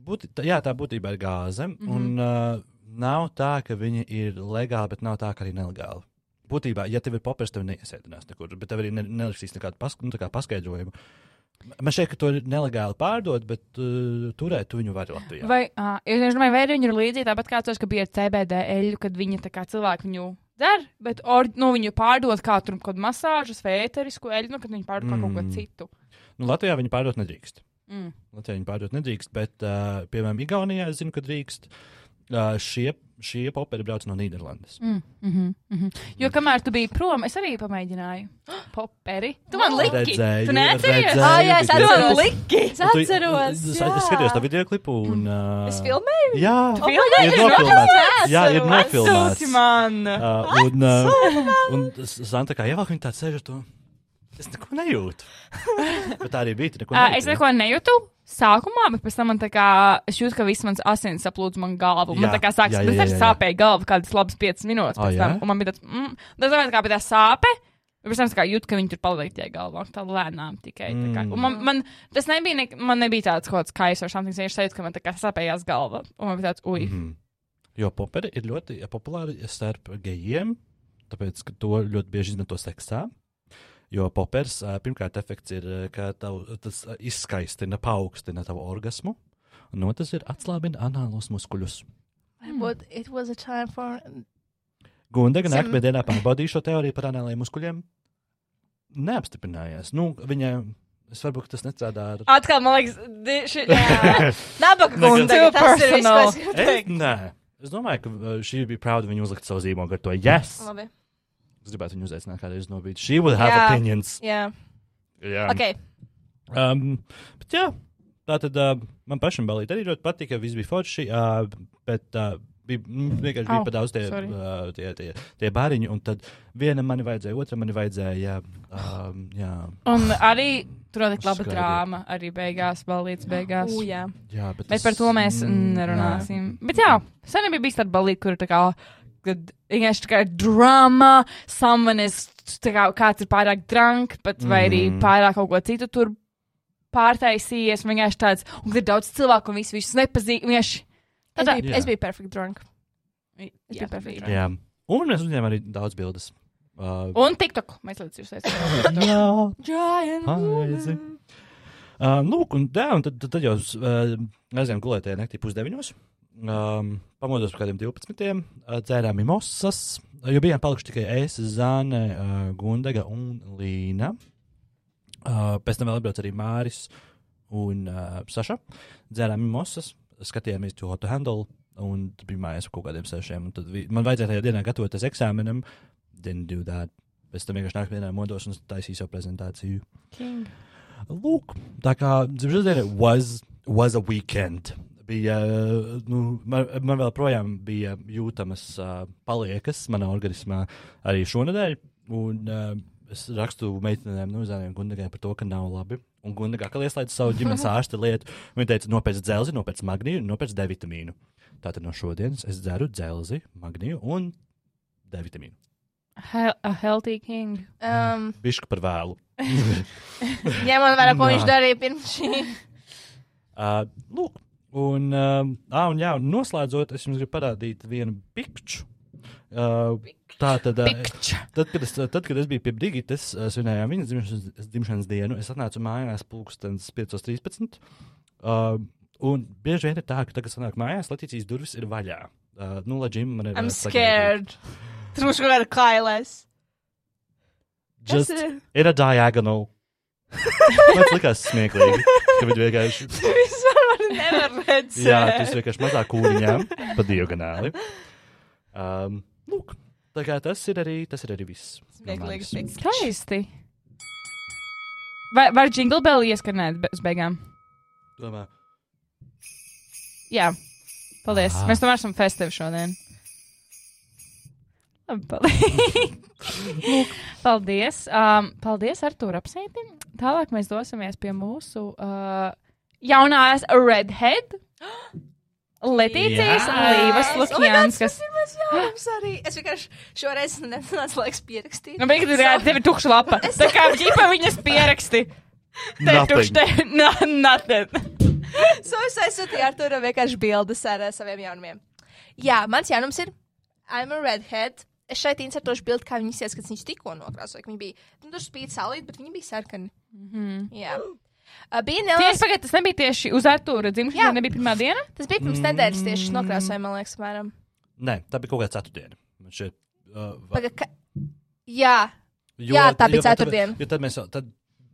Būti, tā, jā, tā būtībā ir gāze. Mm. -hmm. Un uh, nav tā, ka viņi ir legāli, bet nav tā, ka arī nelegāli. Būtībā, ja tev ir papīrs, tev neiesēdinās nekur, bet tev arī ne, nelikšīs nekādu pas, nu, tā kā paskaidrojumu. Man šķiet, ka to ir nelegāli pārdot, bet uh, turēt tu viņu var Latvijā. Vai, uh, es domāju, vai viņi ir līdzīgi tāpat kā tos, ka bija CBD eļļu, kad viņi tā kā cilvēki viņu dzer, bet or, nu, viņu pārdod kā tur kaut kādu masāžas vai ēterisku eļļu, nu, kad viņi pārdod kā kaut ko Mm. citu. Nu, Latvijā viņi pārdot nedrīkst. Mm. Latvijā viņi pārdot nedrīkst, bet, uh, piemēram, Igaunijā es zinu, ka drīkst. Uh, šie, šie poperi brauc no Nīderlandes. Mm, mm -hmm, mm -hmm. Jo kamēr tu biji prom, es arī pamēģināju. Poperi. Tu man liki. Redzēju, Tu neatceries? redzēju Ā, jā, es atceros. liki. Es atceros. Es, jā. es skatījos to video klipu un. Uh, Es filmēju. Jā, filmēji? ir nofilmēts. Jā, ir Atsūti nofilmēts. man. Uh, un, uh, un Santa kā ievelk viņa tāds sēž ar to. Es neko nejūtu. Bet tā arī bija. Neko nejūti, es ne? neko nejūtu sākumā, bet pēc tam man tā kā, es jūtu, ka viss mans asins saplūdz man galvu. Man Jā, tā kā sākas, jā, jā, bet jā, jā. sāpēju galvu kādas labas 5 minūtes pēc tam. jā? Un man bija tāds, mm, tas man kā bija tā sāpe. Bet pēc tam es kā jūtu, ka viņi tur paliek tie galvā, tā lēnām tikai. Tā kā. Mm. Un man, man, tas nebija, ne, man nebija tāds kaut kāds kais vai something, es sajūtu, ka man tā kā sāpējās galva. Un man bija tāds, ui. Mm. Mhm. Jo poperi ir ļoti populāri starp gejiem, tāpēc, ka to ļoti bieži izmanto seksā. Jo popers, pirmkārt, efekts ir, ka tav, tas izskaistina, paaugstina tavu orgasmu, un otrs ir atslābina anālos muskuļus. But it was a time for. Gundega Sem- nākamajā dienā pārbaudīja šo teoriju par anālajiem muskuļiem. Neapstiprinājās. Nu, viņa, es varbūt tas nestrādā ar. Atkal, man liekas, ši, Nabaga. Too Tas ir viss, ko es gribu teikt. nē, es domāju, ka šī bija prāta viņa uzlikt savu zīmogu ar to. Yes! Labi. Es gribētu viņu uzaicināt kādreiz no brīdi. She would have Jā. opinions. Jā. Jā. Ok. Um, bet jā, tā tad uh, man pašam balīt arī ļoti patika, viss bija forši, uh, bet uh, bija mm, vienkārši bija Au, pa daudz tie, sorry. uh, tie, tie, tie bāriņi, un tad vienam mani vajadzēja, otram mani vajadzēja, um, jā, Un arī tur notika laba Skaidri. drāma, arī beigās, balīts beigās. U, jā. jā, bet, Bet par to mēs mm, nerunāsim. Bet jā, sen bija bijis tāda balīta, kur tā kā, kad vienkārši tā kā drama, someone is, tā kā kāds ir pārāk drunk, bet vai arī Mhm. pārāk kaut ko citu tur pārtaisījies, vienkārši tāds, un ir daudz cilvēku, un visi visus nepazīst, vienkārši. Es Tā- biju, Jā. es biju perfect drunk. Es biju perfekta. Jā, un mēs uzņēmām arī daudz bildes. Uh, Un TikTok, mēs līdz jūs esam. jā, Giant. Aizi. Uh, nu, un, jā, un tad, tad, tad jau uh, aizējām gulēt tajā naktī pusdeviņos. Um, pamodos par kādiem 12. Uh, dzērām mimosas, jo bijām palikuši tikai es, Zāne, uh, Gundega un Līna. Uh, pēc tam vēl atbrauc arī Māris un uh, Saša. Dzērām mimosas, skatījāmies to Hot to Handle, un bija mājās ar kaut kādiem sešiem. Tad vi, man vajadzēja tajā dienā gatavoties eksāmenam. Didn't do that. Pēc tam vienkārši nākamajā dienā modos un taisīju savu prezentāciju. King. Lūk, tā kā dzimšanas diena was, was a weekend. Bija, nu, man, man vēl projām bija jūtamas uh, paliekas manā organismā arī šonadēļ. Un, uh, es rakstu meitenēm, nu, zēniem Gundagai par to, ka nav labi. Un Gundagā, ka ieslēdz savu ģimenes ārsta lietu, viņa teica, nopēc dzelzi, nopēc magnīju, nopēc D vitamīnu. Tātad no šodienas es dzeru dzelzi, magnīju un D vitamīnu. He a healthy king. Um, Bišķi par vēlu. ņemot vērā, ko viņš darīja pirms šī. Uh, lūk, un, um, ah, un, jā, un noslēdzot, es jums gribu parādīt vienu pikču. Uh, tā tad, uh, tad, kad es, tad, kad es biju pie Brigitas, svinējām viņas dzimšanas, dzimšanas dienu, es atnācu mājās pulkstens 5.13. Uh, un bieži vien ir tā, ka tagad, kad sanāk mājās, Latīcijas durvis ir vaļā. Uh, nu, lai Džim man ir. I'm scared. Tur mums kaut kāda kailēs. Just ir a diagonal. Man tas likās smieklīgi, ka viņi vienkārši. Vispār man nevar redzēt. Jā, tas vienkārši mazā kūriņā pa diagonāli. Um, lūk, tā kā tas ir arī, tas ir arī viss. manis. piks. Skaisti. Vai var jingle bell ieskanēt be- uz beigām? Domā, Jā. Paldies. Ah. Mēs tomēr esam festīvi šodien. Labi, paldies. paldies. Um, paldies, Artur, apsveiti. Tālāk mēs dosimies pie mūsu uh, jaunās Redhead. Letīcijas Līvas Oh Lukjanskas. Es vienkārši šoreiz nenācu laiks pierakstīt. Nu, beigās ir tev ir tukša lapa. Tā kā ģipa viņas pieraksti. Te tukša, te, nothing. So es aizsūtīju ar to vienkārši bildes ar uh, saviem jaunumiem. Jā, mans jaunums ir I'm a redhead. Es šeit insertošu bildi, kā viņi izskatās, kad viņas tikko nokrāsoja. Viņi bija, nu, tur spīd saulīt, bet viņi bija sarkani. Mm -hmm. Jā. Uh, bija Tieši neliels. pagaid, tas nebija tieši uz Artūra dzimšanas, Jā. tā nebija pirmā diena. Tas bija pirms nedēļas tieši šis nokrāsoja, man liekas, apmēram. Nē, tā bija kaut kāda ceturtdiena. Man šķiet, uh, va- Paga, ka... Jā, jo, jā, tā bija jo tad- ceturtdiena. Jo tad mēs jau, tad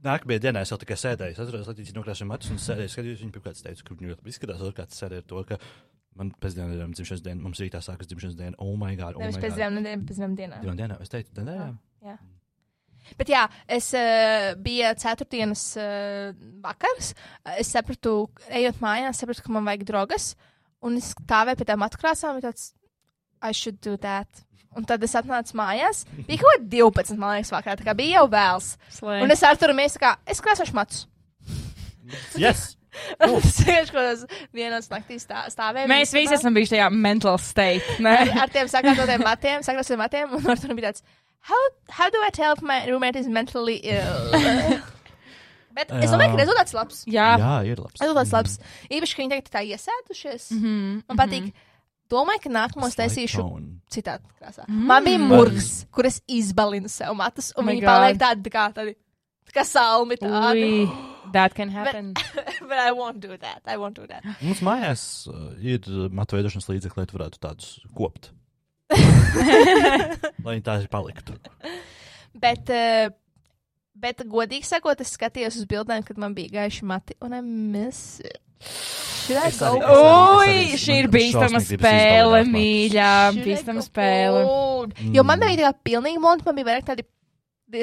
nākamajā dienā es jau tikai sēdēju. Es atceros, Latīcija nokrāsoja matus un sēdēju, skatījos viņu pirmkārt, es teicu, ka viņa ļoti labi izskatās, otrkārt sēdēju ar to, ka Man pēc dienām ir dzimšanas diena, mums rītā sākas dzimšanas diena. Oh, my God! Oh Nevis my pēc God. divām nedēļām, pēc divām dienām. Divām dienām. Es teicu, nedēļām. Jā. Bet jā, es uh, biju ceturtdienas uh, vakars. Es sapratu, ejot mājās, sapratu, ka man vajag drogas. Un es stāvēju pie tām atkrāsām, un tāds, I should do that. Un tad es atnācu mājās. Bija kaut kāda 12, man liekas, vakarā. Tā kā bija jau vēls. Slēj. Un es ar to mēs kā, es krāsošu matus. Yes! Es vienkārši kaut kādā vienos naktī stā, stāvēju. Mēs visi esam bijuši tajā mental state. ar, ar tiem sakārtotiem matiem, sakārtotiem matiem, un ar to bija tāds, how, how do I tell if my roommate is mentally ill? Bet es domāju, ka rezultāts labs. Jā. Jā, ir labs. Rezultāts labs. Īpaši, ka viņi tagad tā iesēdušies. Mm Mhm, -hmm. Man patīk. Domāju, ka nākamos taisīšu citādi krāsā. Mm. Man bija murgs, kur es izbalinu sev matus, un Oh viņi God. paliek tādi, tā kā tādi, tā kā salmi tādi. Ui, that can happen. But I won't do that. I won't do that. Mums mājās uh, ir uh, matu veidošanas līdzekļi, lai tu varētu tādus kopt. lai viņi tā paliktu. Bet, uh, bet, godīgi sakot, es skatījos uz bildēm, kad man bija gaiši mati, un I miss it. Should I Es go? arī- es Ui, arī- šī ir bīstama spēle, mīļā. Bīstama spēle. gold? Jo man nebija tā pilnīgi monta, man bija vairāk tādi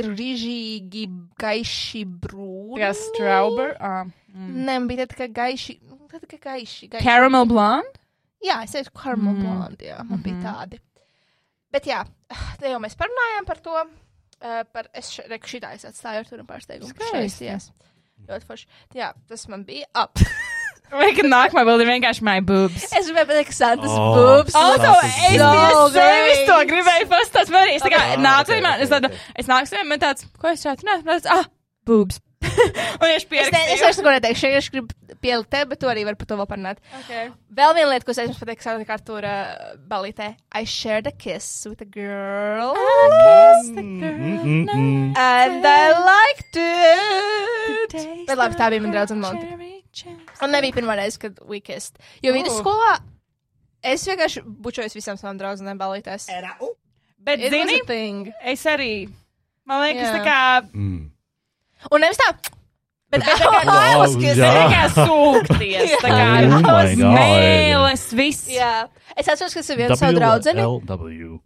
rīžīgi, gaiši brūni. Tā kā strawberry. Ah, mm. Nē, bija tādi kā gaiši, tādi kā gaiši. gaiši. Caramel blonde? Jā, es teicu, caramel Mm. mm. blonde, jā, man mm -hmm. bija tādi. Bet jā, te jau mēs parunājām par to. Uh, par es še- reku šitā es atstāju ar turu pārsteigumu. Skaisti. Šeit, jā. Ļoti forši. Jā, tas man bija up. Vai kad nākamā bilde ir vienkārši my boobs? es gribēju pateikt, ka Santas Oh. boobs. Also, es so sevis to gribēju pastāstīt. Man arī, es tā kā Okay. nācu, Ah, man, okay, es tādu, okay. es nāku saviem, man tāds, ko es šādu, nē, man tāds, ah, boobs. Un es Es, ne, es pierakstīju. neko neteikšu, es gribu pielikt te, bet tu arī vari par to vēl parunāt. Okay. Vēl viena lieta, ko es jums pateiktu, Santas Kartūra balītē. I shared a kiss with a girl. Mm, mm, mm. And I liked it. Bet labi, tā bija mana draudzene Monte. Un nebija pirmā reize, kad we kissed. Jo Oh. vidusskolā es vienkārši bučojos visām savām draudzenēm balītēs. Bet, zini, a es arī, man liekas, Jā. tā kā, Mm. Un nevis tā, bet tā kā jā. tā kā sūkties, tā kā, Oh my God. mēles, viss. Jā. Es atceros, ka es vienu savu draudzeni, WLW.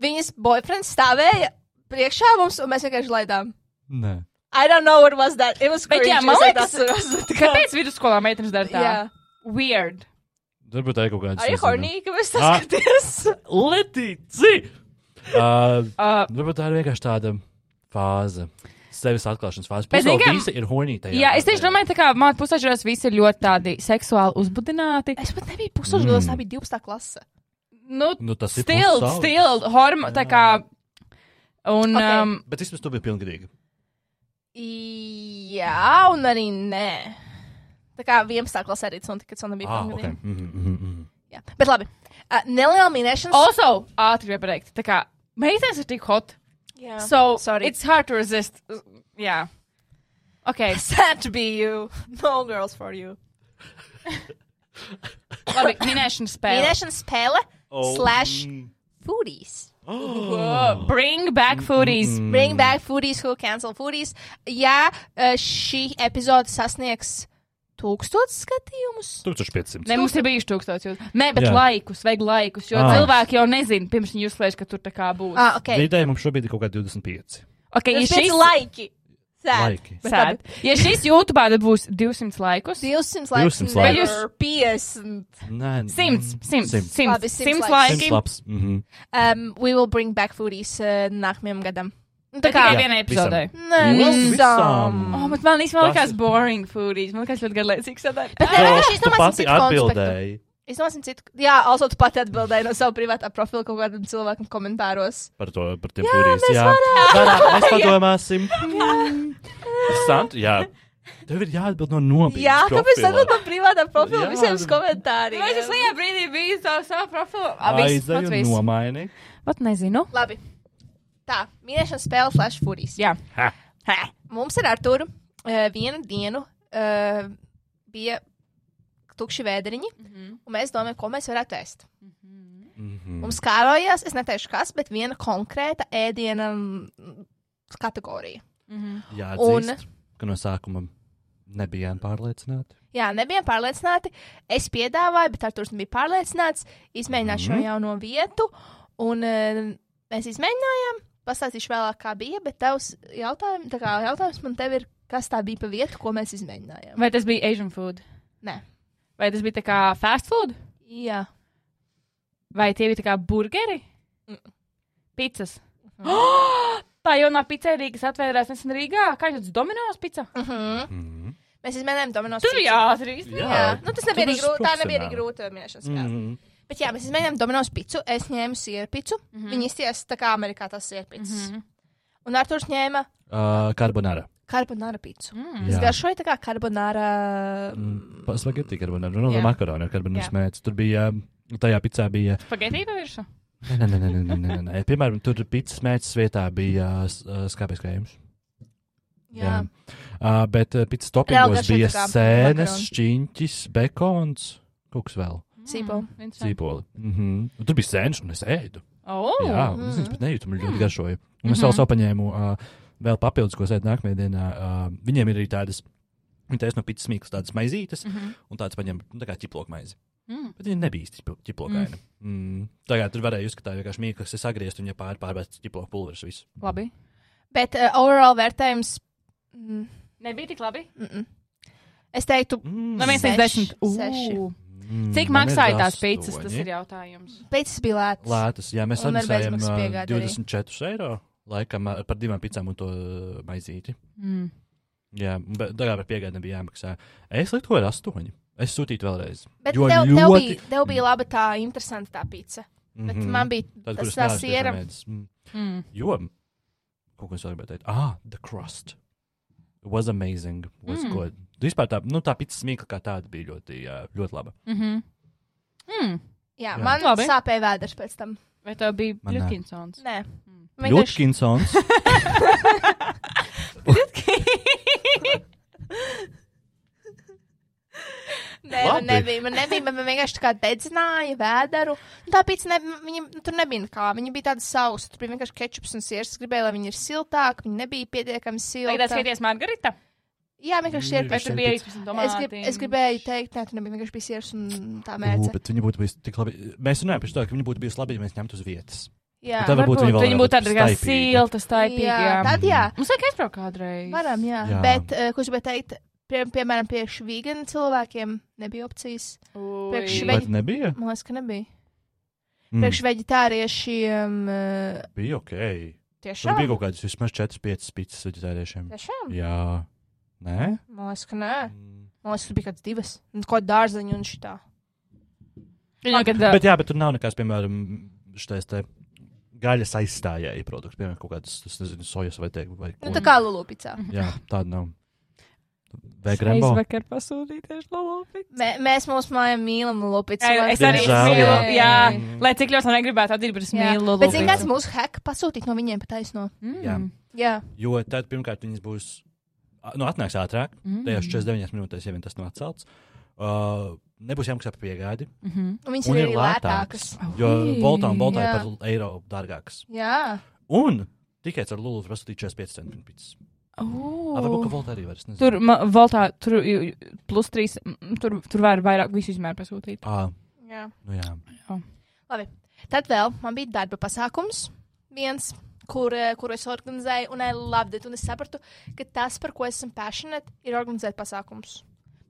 viņas boyfriends stāvēja priekšā mums, un mēs vienkārši laidām. Nē. I don't know what was that. It was Bet cringe. jā, man liekas, kāpēc vidusskolā meitenes dara tā? Jā. Weird. Varbūt tā ir kaut kāda. You horny, ka mēs Ah. tas skaties? Letīci! Uh, Uh, varbūt tā ir vienkārši tāda fāze. Sevis atklāšanas fāze. Bet, Pusē zini, kā- visi ir horny tajā. jā, es tieši domāju, tā kā māte pusauģos visi ir ļoti tādi seksuāli uzbudināti. Es pat nebiju pusauģis, Mm. tā bija 12. klase. Nu, Nu, tas ir Still, pusauģis. still, hormo, tā kā. Un, Ok. um, Bet vismaz tu biji pilngadīga. Jā, un arī nē. Tā kā 11. klasē arī tas notika, kad Sona bija Ah, pilngadīga. ok. Mhm, mhm, mhm. Jā, bet labi. Uh, neliela minēšana. also, ātri gribēju pateikt, tā kā meitenes ir tik hot. Jā. So, Sorry. it's hard to resist. Jā. Ok, sad to be you. No girls for you. labi, minēšana spēle. Minēšana spēle Oh, slash mm. foodies. Oh, bring back foodies. Mm. Bring back foodies who cancel foodies. Jā, uh, šī epizode sasniegs tūkstotis skatījumus. 1500. Ne, mums ir bijuši tūkstoši jūs. Nē, bet Jā. laikus, vajag laikus, jo Ah. cilvēki jau nezina, pirms viņi uzslēdz, ka tur tā kā būs. Ah, ok. Vidēji mums šobrīd ir kaut kādi 25. Ok, ja Tas šis ir laiki. Sad. labi. Ja šis YouTube tad būs 200 laikus. 200 laiks. 200 never laikus. 50. Nē, 100, 100, 100, Labi, 100 simts Simts laiki. labs. Mhm. Um, we will bring back foodies uh, nākamajam gadam. Nu, Tā kā. Jā, vienai epizodē. Nē, Visam. visam. Oh, bet man īstenībā likās boring foodies. Man likās ļoti garlaicīgs. sadarbs. Bet nē, Tu, vienkārši tu izdomāsim pati citu atbildēji Izdomāsim citu. Jā, also tu pati atbildēji no sava privātā profila kaut kādam cilvēkam komentāros. par to, par tiem furijas. mēs Jā, Varā, mēs padomāsim. Interesanti, jā. Tev ir jāatbild no nopietnas. Jā, kāpēc tad no privātā profila Jā. visiem uz komentāriem? Vai tas lielā brīdī bija savu, savu profilu? Viss. nomaini. Pat nezinu. Labi. Tā, mīnēšanas spēle slash foodies. Jā. Ha. Ha. Mums ar Arturu uh, vienu dienu uh, bija tukši vēderiņi, un mēs domājam, ko mēs varētu ēst. Mhm. Mums kārojās, es neteikšu kas, bet viena konkrēta ēdiena mm, kategorija. Jā, Un- atzīst, ka no sākuma Nebijām pārliecināti. Jā, nebijām pārliecināti. Es piedāvāju, bet Arthurs nebija pārliecināts izmēģināt šo Mhm. jauno vietu. Un uh, mēs izmēģinājām. Pastāstīšu vēlāk, kā bija. Bet tavs jautājums, jautājums man te ir, kas tā bija pa vietu, ko mēs izmēģinājām? Vai tas bija Asian food? Nē. Vai tas bija tā kā fast food? Jā. Vai tie bija tā kā burgeri? Mm. Pizzas. Oh, tā jaunā pizzerija, kas atvērās nesen Rīgā. Kā jūs Dominos pizza? Uh -huh. Mm. Mēs izmēģinājām Dominos. Tur pizzu. bija ātri. Jā, Jā. jā. Nu, tas nebija arī grūti. Tā nebija arī grūta spēle. Mm. Bet jā, mēs izmēģinājām Dominos pizzu. Es ņēmu sieru pizzu. Mm -hmm. Viņi izties tā kā Amerikā tas sieru pizzas. Mm -hmm. Un Arthurs ņēma Uh, Carbonara. Karbonāra pizzu. Mm. Es Jā. garšoju tā kā karbonāra. Mm. Spaghetti carbonara. Nu, Jā. makaroni ar carbonara Jā. smēķis. Tur bija, tajā pizzā bija Spagetī pa virsmu? Nē, nē, nē, nē, nē, nē, nē. Piemēram, tur pīcis mēģis vietā bija uh, skāpjas krējums. Jā. Uh, bet uh, pīcis Reāli topingos bija sēnes, šķiņķis, bekons, kaut kas vēl. Sīpola. Mm. Zīpoli. Mm -hmm. Tur bija sēnes, un es ēdu. Oh, Jā, un es viņas pat nejūtu, man ļoti garšoja. Un es vēl savu paņēmu uh, vēl papildus, ko sēdu nākamajā dienā. Uh, viņiem ir arī tādas, viņi taisa no pīcis smīklas, tādas maizītes, Mm -hmm. un tādas paņem, nu, tā kā ķiploka maizi. mm. Bet viņi nebija īsti ķiplokaini. Mm. Mm. Tagad tur varēja uzskatīt, vienkārši mīklas, kas ir sagriezt un ja pār, pārvērst ķiploka pulveris visu. Labi. Bet uh, overall vērtējums. Mm, Nebija tik labi. mm -mm. Es teiktu, Mm. No 1 līdz Seši. 10. Seši. Ū. Mm, Cik maksāja tās pizzas? Tas ir jautājums. pēcis bija lēts. Lētas, jā, mēs samaksājām bezmaksas ā, piegādi arī. 24 eiro laikam par divām pizzām un to maizīti. Mm. Jā, bet tagad par piegādi nebija jāmaksā. Es liktu, ka ir astoņi. Es sūtītu vēlreiz. Bet Jo tev, tev, ļoti- bija, tev bija laba tā interesanta tā pizza. Bet Mhm. man bija Tad, tas tā siera. Mm. Mm. Jo, ko es vēl gribēju teikt. Ah, the crust. It was amazing. Was Mm. mm. good. Vispār tā, nu, tā pizza smīkla kā tāda bija ļoti, jā, ļoti laba. Mm -hmm. mm. Jā, Jā. man Labi. sāpēja vēders pēc tam. Vai tev bija Man nē. Ļutkinsons. Nē, man nebija. Man nebija, man vienkārši tā kā dedzināja vēderu. Un tā pizza, ne, viņa, nu, tur nebija nekā. Viņa bija tāda sausa. Tur bija vienkārši kečups un siers. Es gribēju, lai viņa ir siltāka. Viņa nebija pietiekami silta. Tagad skaities Margarita? Jā, vienkārši ir pizza. 18 Es, grib, es gribēju teikt, nē, tur nebija vienkārši bija siers un tā mērce. bet viņi būtu bijusi tik labi. Mēs runājam par to, ka viņi būtu bijusi labi, ja mēs ņemtu uz vietas. Jā, tad varbūt vēl viņi varētu būtu būt kā staipīga. silta, staipīga. jā, jā. tad jā. Mums vajag aizbraukt kādreiz. Varam, jā. jā. Jā. Bet, uh, es gribēju teikt, pie, piemēram, priekš vīgana cilvēkiem nebija opcijas. Priekš veģi- nebija? Man liekas, ka nebija. Mm. Priekš veģetāriešiem uh, Bija ok. Tur tiešām. bija kaut kādas vismaz 4-5 pizzas veģetāriešiem. Tiešām? Jā. Nē? Man liekas, ka nē. Mm. Man liekas, tur bija kāds divas. Un Ko dārzeņu un šitā. Viņu, kad, Bet jā, bet tur nav nekas, piemēram, šitais te gaļas aizstājēji produkts, piemēram, kaut kādas, es nezinu, sojas vai te, vai Nu, tā kā lulupicā. Jā, tāda nav. Vai grembo? vakar pasūtīju tieši lolopi. Mē, mēs mūsu mājā mīlam lulupicu. Es arī mīlu, jā. jā. Mm. Lai cik ļoti man negribētu atdīt, bet es mīlu lolopi. Bet, zini, kāds mūsu hek pasūtīt no viņiem pat aizno? Jā. Mm. Jā. Jo tad, pirmkārt, viņas būs, nu, atnāks ātrāk, Mm. tajās 49 minūtēs, ja vien tas nav atcelts. Uh, nebūs jāmaksā par piegādi. Mhm. Un viņas Un ir ir lētākas. lētākas. Jo voltā un voltā jā. ir par eiro dārgākas. Jā. Un tikai ar Lulu var pasūtīt 45 centu pizzas. Oh. Varbūt, ka voltā arī var. es nezinu. Tur, ma, Voltā, tur plus trīs, mm, tur, tur var vairāk visu izmēru pasūtīt. Ah, Jā. nu jā. Tad vēl man bija darba pasākums, viens, kur, eh, kuru es organizēju, un I loved it. Un es sapratu, ka tas, par ko esmu passionate, ir organizēt pasākumus.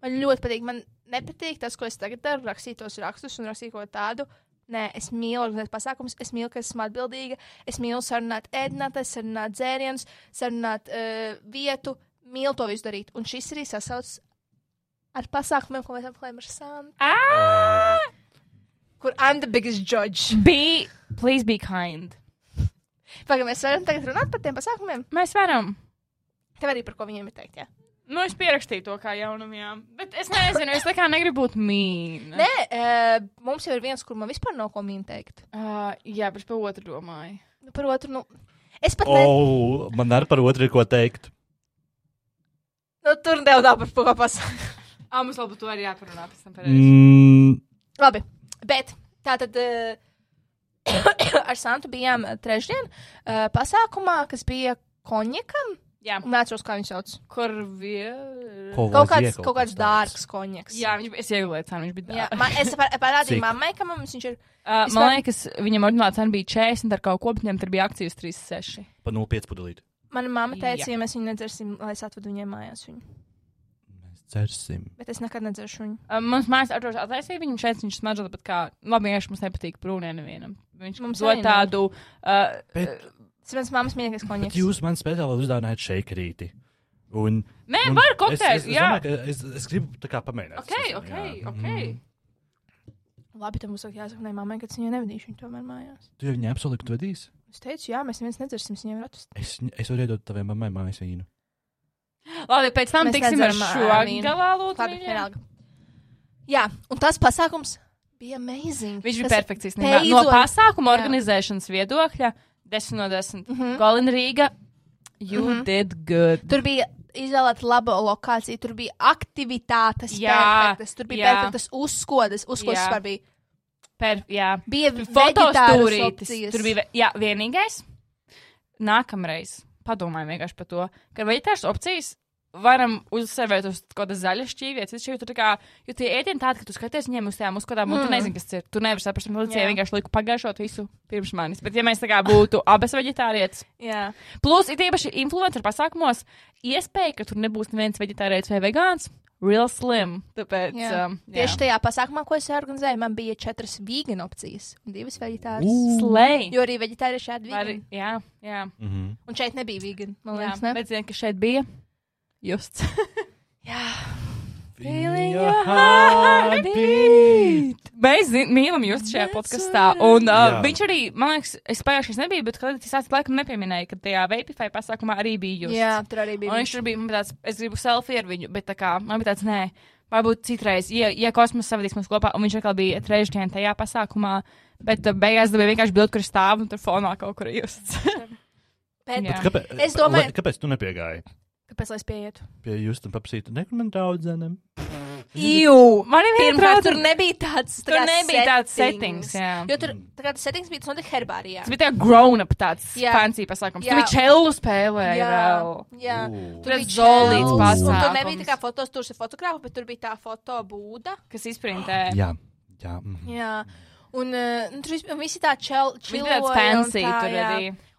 Man ļoti patīk. Man nepatīk tas, ko es tagad daru, rakstīt tos rakstus un rakstīt ko tādu. Nē, es mīlu organizēt pasākumus, es mīlu, ka esmu atbildīga, es mīlu sarunāt ēdinātājs, sarunāt dzērienus, sarunāt uh, vietu, mīlu to visu darīt. Un šis arī sasaucas ar pasākumiem, ko mēs apmeklējam ar Santu, Ah! kur I'm the biggest judge. Be, please be kind. Pagaidām, mēs varam tagad runāt par tiem pasākumiem. Mēs varam. Tev arī par ko viņiem ir teikt, jā. Nu, es pierakstīju to kā jaunam, jā. Bet es nezinu, es tā kā negribu būt mīna. Nē, uh, mums jau ir viens, kur man vispār nav ko mīn teikt. Uh, jā, bet es par otru domāju. Nu, par otru, nu, es pat ne, Oh, man arī par otru ir ko teikt. nu, tur tev nav par ko pasakāt. Ah, mums labi, to arī jāparunā pēc tam. pareizi. Mm, Labi, bet tā tad uh, ar Santu bijām trešdien uh, pasākumā, kas bija konjakam. Jā, neatceros, kā viņu sauc. kur bija. Kaut kāds, kaut kāds dārgs konjaks. Jā, viņš, es iegulēju cenu, viņš bija Jā, dārgs. man, es par- parādīju mammai, ka mums viņš ir. Uh, man var- liekas, viņam oriģinālā cena bija 40 ar kaut ko, bet viņam tur bija akcijas 36. Pa 0,5 pudelīti. Mana mamma teica, Jā. ja mēs viņu nedzersim, lai es atvedu viņai mājās viņu. Mēs dzersim. Bet es nekad nedzeršu viņu. Uh, mums mājas atrodas attaisīja viņu šeit, viņš smaržo, bet kā, labi, vienkārši mums nepatīk prūnē nevienam. Viņš Mums dod tādu, uh, Bet, Tas ir mans mammas mīļākais konjaks. jūs man speciāli uzdāvinājāt šeikarīti. Un, nē, un var es, kokteili, es, es, jā. domāju, ka es, es gribu tā kā pamēģināt. Ok, ok, Jā. ok. Mm. Labi, tam mums jāsaka, nē, mammai, ka es viņai nevedīšu viņu tomēr mājās. Tu jau viņai apsolīji, ka tu vedīsi? Es teicu, jā, mēs neviens nedzersim, viņai varu atrast. Es, es varu iedot tavai mammai mājas vīnu. Labi, pēc tam Mēs tiksim ar šo galā Labi, lūdzu. vienalga. Jā, un tas pasākums bija amazing. Viņš bija īstenībā. No pasākuma Jā. organizēšanas viedokļa 10 no 10. Mhm. Golina Rīga, you Mhm. did good. Tur bija izvēlēta laba lokācija, tur bija aktivitātes, Jā, perfektas, tur bija jā. perfektas uzskodas, uzskodas vispār bija. Per, jā. Bija Fotos veģetāras turītis. opcijas. Tur bija, jā, vienīgais. Nākamreiz padomājam vienkārši par to, ka veģetāras opcijas varam uzsverēt uz kaut kādas zaļas šķīvietas. Šķīvi, tur tā kā, jo tie ēdieni tādi, ka tu skaties viņiem uz tām uzskatām, un mm. tu Mm. nezini, kas tas ir. Tu nevari saprast, man Jā. liekas, vienkārši liku pagājušot visu pirms manis. Bet ja mēs tā kā būtu abas veģetārietas, Jā, plus ir īpaši influencer pasākumos, iespēja, ka tur nebūs neviens veģetārietis vai vegāns, real slim. Tāpēc, Jā. um, jā. tieši tajā pasākumā, ko es organizēju, man bija četras vegan opcijas un divas veģetāras. slēj. Jo arī veģetārieši šādi vegan. jā, jā. Mhm. Un šeit nebija vegan, man jā. liekas, ne? Bet zini, ka šeit bija justs. Jā, Feeling your your heartbeat. Mēs mīlam jūs šajā I- Un uh, Jā. viņš arī, man liekas, es pagājušajā nebiju, bet kad es tāds laikam nepieminēju, ka tajā Vapify pasākumā arī bija jūs. jā tur arī bija. Un viņš tur bija, man bija tāds, es gribu selfie ar viņu, bet tā kā, man bija tāds, nē, varbūt citreiz, ja, ja kosmos savadīs mums kopā, un viņš atkal bija trešdien tajā pasākumā, bet uh, beigās dabūja vienkārši bildi, kur stāv un tur fonā kaut kur justs. Bet, Jā. Kāpēc, Es domāju- lai- kāpēc tu nepiegāji kāpēc lai es pieietu? pie Justa un paprasītu, nekur man draudzenēm? Jū, man ir Pirmkārt, tur nebija tāds, tā Tur nebija tāds settings, jā. Jo tur tā kā tas settings bija tas notika herbārijā. Tas bija tā grown up tāds Jā. fancy pasākums. Jā. Tur bija čelu spēlēja Jā, vēl. jā. Ū. Tur bija un pasākums. Tur nebija tā kā fotos, tur ir fotogrāfa, bet tur bija tā fotobūda. Kas izprintē. Jā, jā. mhm. Jā. Un uh, tur visi tā čel, Viņš bija tāds fancy tā, tur jā.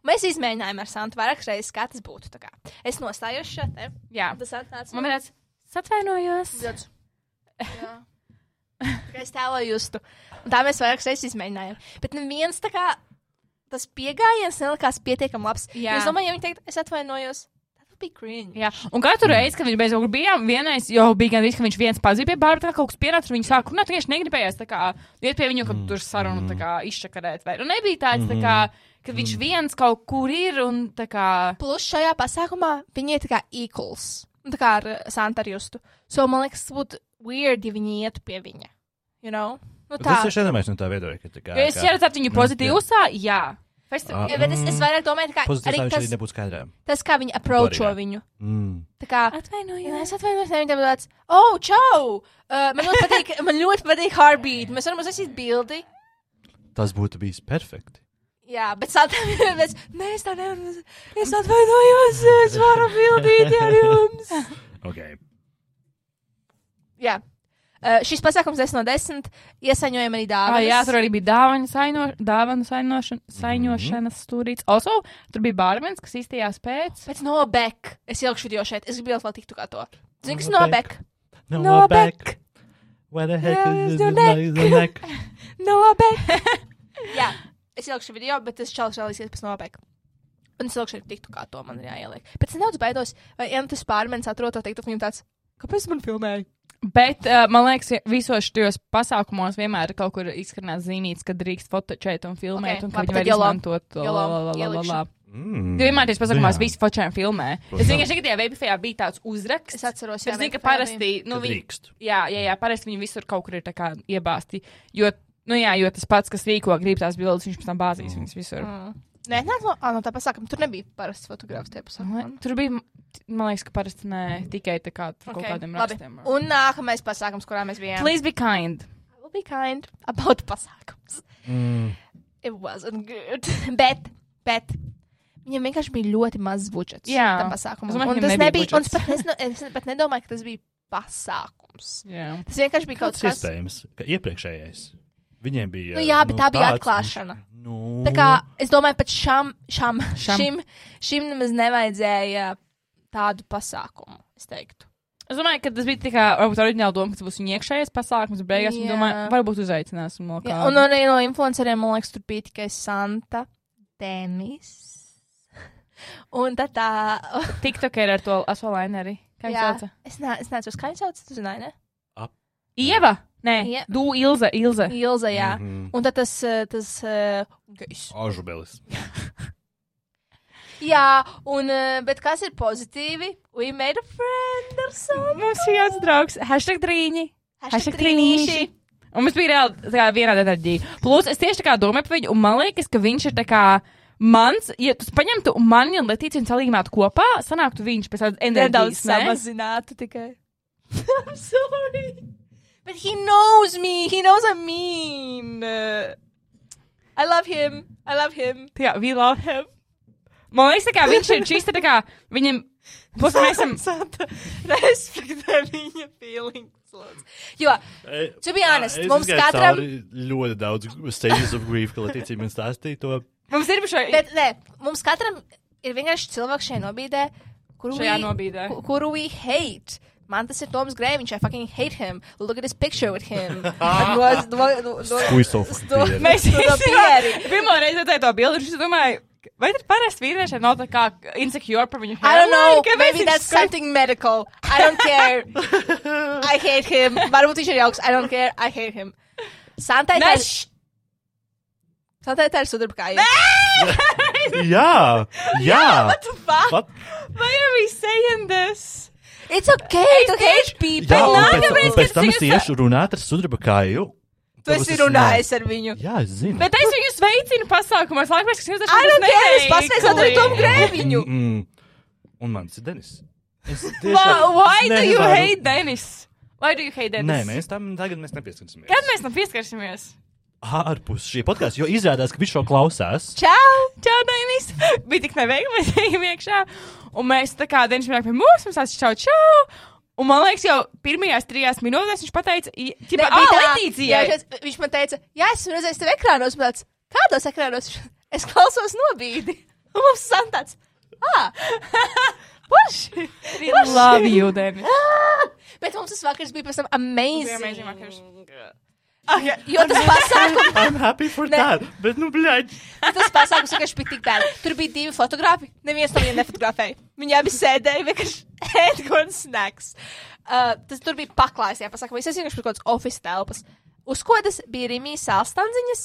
Mēs izmēģinājām ar Santu vairākas reizes, kā tas būtu. tā kā. Es nostājos šeit, te. Jā. Tas atnāca. Man bija es atvainojos. Tāds. Jā. Tā Es tēloju justu. Un tā mēs vairākas reizes izmēģinājām. Bet neviens tā kā tas pieejams nelikās pietiekami labs. Jā. Es domāju, ja viņi teikt, es atvainojos, bija. Jā, un katru reizi, kad viņš kaut kur bijām, vienais jau bija gan viss, ka viņš viens pazīja pie bārta, tā kā kaut kas pienāca, un viņi sāka runāt, tieši negribējās tā kā iet pie viņu, kad tur sarunu tā kā izšakarēt. Vai, un nebija tāds, tā kā, ka viņš viens kaut kur ir un tā kā. Plus šajā pasākumā viņi ir tā kā equals. Nu, Tā kā ar uh, Santu ar justu. So man liekas, tas būtu weird, ja viņi ietu pie viņa. You know? Nu, tā. Tas ir šeit no tā viedokļa, ka kā. Jo es kā- redzētu viņu pozitīvi uzsā, jā. Festi Ah, bet es, es vairāk domāju, Pozitīvs arī viņš tas, arī nebūtu skaidrā. tas, kā viņi approacho Arī, jā. viņu. Mm. Tā kā, Jā, Atvainojos. es atvainojos, viņam tāds, oh, čau! Uh, man ļoti patīk, man ļoti patīk heartbeat. Mēs varam uzsākt bildi. Tas būtu bijis perfekti. Jā, bet mēs, nē, es tā nevaru. Es atvainojos, es varu bildīt ar jums. Okay. Jā. Uh, šis pasākums 10 no 10. Iesaņojam arī Ah, dāvanas. jā, tur arī bija dāvana, saino, dāvana sainošana, saņošanas stūrīts. Also, tur bija bārmenis, kas izstījās pēc. Pēc no back. Es ielikšu video šeit. Es gribu vēl tiktu kā to. Zini, kas No no back. back? No, No back. back. Where the heck Yeah, is the, neck? No back. jā, es ielikšu video, bet tas čalis realizēs pēc no back. Un es ielikšu arī tiktu kā to man ir jāieliek. Bet es nedaudz baidos, vai ja tas pārmenis atrod to tiktu, viņam tāds, kāpēc man filmēja? Bet, uh, man liekas, visos šajos pasākumos vienmēr ir kaut kur izskanēts zīmīts, ka drīkst fotočēt un filmēt, Ok, un ka labi, viņi var izmantot to. Jolo, la, la, la, la, la, ielikšu. la. Mm. Vienmēr pasākumos Jā. visi fočē un filmē. Es vienkārši tagad, ja Vapifajā bija tāds uzraksts. Es atceros, Es zinu, ka parasti, nu, viņi, jā, jā, jā, parasti viņi visur kaut kur ir tā kā iebāzti. Jo, nu jā, jo tas pats, kas rīko, grib tās bildes, viņš pēc tam bāzīs viņas visur. Mm. Nē, nē, no, ah, no tā pasākuma tur nebija parasts fotogrāfs tajā pasākumā. Tur bija, man liekas, ka parasti ne tikai tā kā tur kaut Ok, kādiem labi. rakstiem. Un nākamais pasākums, kurā mēs bijām. Please be kind. I will be kind about pasākums. Mm. It wasn't good. bet, bet Viņam vienkārši bija ļoti maz budžets Jā. tam pasākumam. Es domāju, Un tas nebija nebija, un es budžets. pat, nezinu, es pat nedomāju, ka tas bija pasākums. Jā. Tas vienkārši bija kaut kas. iespējams, ka iepriekšējais. Viņiem bija. Nu jā, bet tā bija tāds, atklāšana. Nu, Tā kā es domāju, pat šam, šam, Šam. šim, šim nemaz nevajadzēja tādu pasākumu, es teiktu. Es domāju, ka tas bija tikai varbūt oriģināli doma, ka tas būs viņa iekšējais pasākums, bet beigās viņa domāja, varbūt uzaicināsim no kāda. un arī no influenceriem, man liekas, tur bija tikai Santa, Denis. Un tad tā. TikTok ir ar to asolaineri. Kā viņš sauc? Es, ne, es neatceros, kā viņš sauc, tu zināji, ne? Ieva? Nē, Ie- Du Ilze, Ilze. Ilza, jā. Mhm. Un tad tas, eh, tas uh. Ažubelis. Jā, un, eh, bet kas ir pozitīvi? We made a friend or something. Mums ir jauns draugs. Hashtag trīņi. Hashtag trīnīši. Un mums bija reāli tā kā vienāda enerģija. Plus, es tieši tā kā domāju par viņu, un man liekas, ka viņš ir tā kā mans, ja tu paņemtu mani un Letīciju un salīmētu kopā, sanāktu viņš pēc tādas Nedaudz enerģijas. ne? samazinātu tikai. I'm sorry. But he knows me. He knows I'm mean. Uh, I love him. I love him. Jā, we love him. Man liekas, tā kā viņš ir šis, tā kā viņam, plus mēs esam, respektē viņa feelings. lūdzu. Jo, To be honest, mums katram- ļoti daudz stages of grief, ka Latīcija man stāstīja to. mums ir šai, bet nē, mums katram ir vienkārši cilvēks šajā nobīdē, kuru Šajā we- nobīdē. ku- kuru we hate. Man tas ir Toms Grēviņš, I fucking hate him. Look at this picture with him. no, no, no, no, Squeeze so fucking no, clear. mēs no, no pieri. pirmo reizi redzēju to bildi, un es domāju, vai tad parasti vīrieši nav tā kā insecure par viņu I don't know. hairline? Kāpēc Maybe viņš that's skar- something medical. I don't care. I hate him. Varbūt viņš ir jauks. I don't care. I hate him. Santai tā Nē, ir. š- Santai tā ir sudraba kāja. Jā, jā. Pat, Why are we saying this? It's okay to hate people. jā, un pēc, nākamreiz, un pēc kad tam es tiešu runāt ar sudraba kāju. Tu esi runājis ar viņu. Jā, es zinu. Bet es viņu sveicinu pasākumos, laikam, kas jums I don't care. Es pasveicinātu arī Tomu Grēviņu. Un mans ir Denis. Es Why, why do you hate Denis? Why do you hate Denis? Nē, mēs tam tagad mēs nepieskarsimies. Kad mēs tam pieskarsimies? Ārpus šī podkāsta, jo izrādās, ka viņš šo klausās. Čau! Čau, Denis! Bija tik neveikli, mēs ejam iekšā. Un mēs tā kā Denis nāk pie mums, mums tāds čau, čau! Un man liekas, jau pirmajās trijās minūtēs viņš pateica, ka tā, Letīcijai. jā, viņš- man teica, jā, esmu redzējis tev ekrānos, bet tāds, kādos ekrānos? Es klausos nobīdi. Un mums san tāds, ah, puši! We love you, Denis. Bet mums tas vakars bija pēc tam amazing. Amazing vakars. Okay. Jo tas pasākums, I'm happy for Ne. that. Bet, nu, bļaļ. tas pasākums vienkārši bija tik tāds. Tur bija divi fotografi, neviens no viņiem nefotografēja. Viņi abi sēdēja vienkārši ēdot snacks. Uh, tas tur bija paklājs, jā, pasākumā. Es vienkārši kaut kāds office telpas. Uz ko tas bija Rīmijas sālstanziņas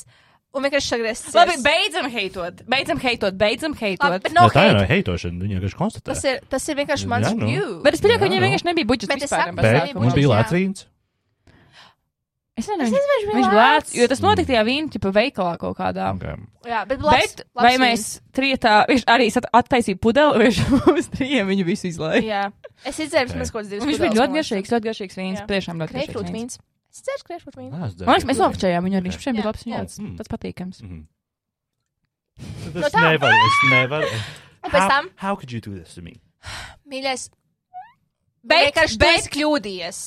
un vienkārši sagriezts. Labi, beidzam heitot. Beidzam heitot, beidzam Labi, heitot. bet no No, tā hate. nav heitošana. Viņa vienkārši konstatē. Tas ir, tas ir vienkārši mans Jā, nu. view. Bet es pieņemu, ka viņiem nu. vienkārši nebija budžets Bet es vispār. Bet nebija pasākumam. mums bija. Latvijas. Es nezinu, Es viņš, nezinu, viņš bija lēts, jo tas notika tajā vīna tipa veikalā kaut kādā. Okay. Jā, bet, labs, Bet labs vai mēs trietā, viņš arī attaisīja pudeli, viņš mums trījiem viņu visu izlaiž. Jā, es izdzēru vismaz kaut kāds divas. Viņš bija ļoti garšīgs, ļoti garšīgs vīns. Tiešām ļoti garšīgs vīns. Es dzēru grapefruit vīnu. Man liekas, mēs nokčējām viņu arī. Viņš šiem bija labs vīns. Mm. Tas patīkams. Mhm. Es tā. nevaru, es nevaru. Un pēc How- tam, How could you do this to me? mīļais, bet- esi kļūdījies.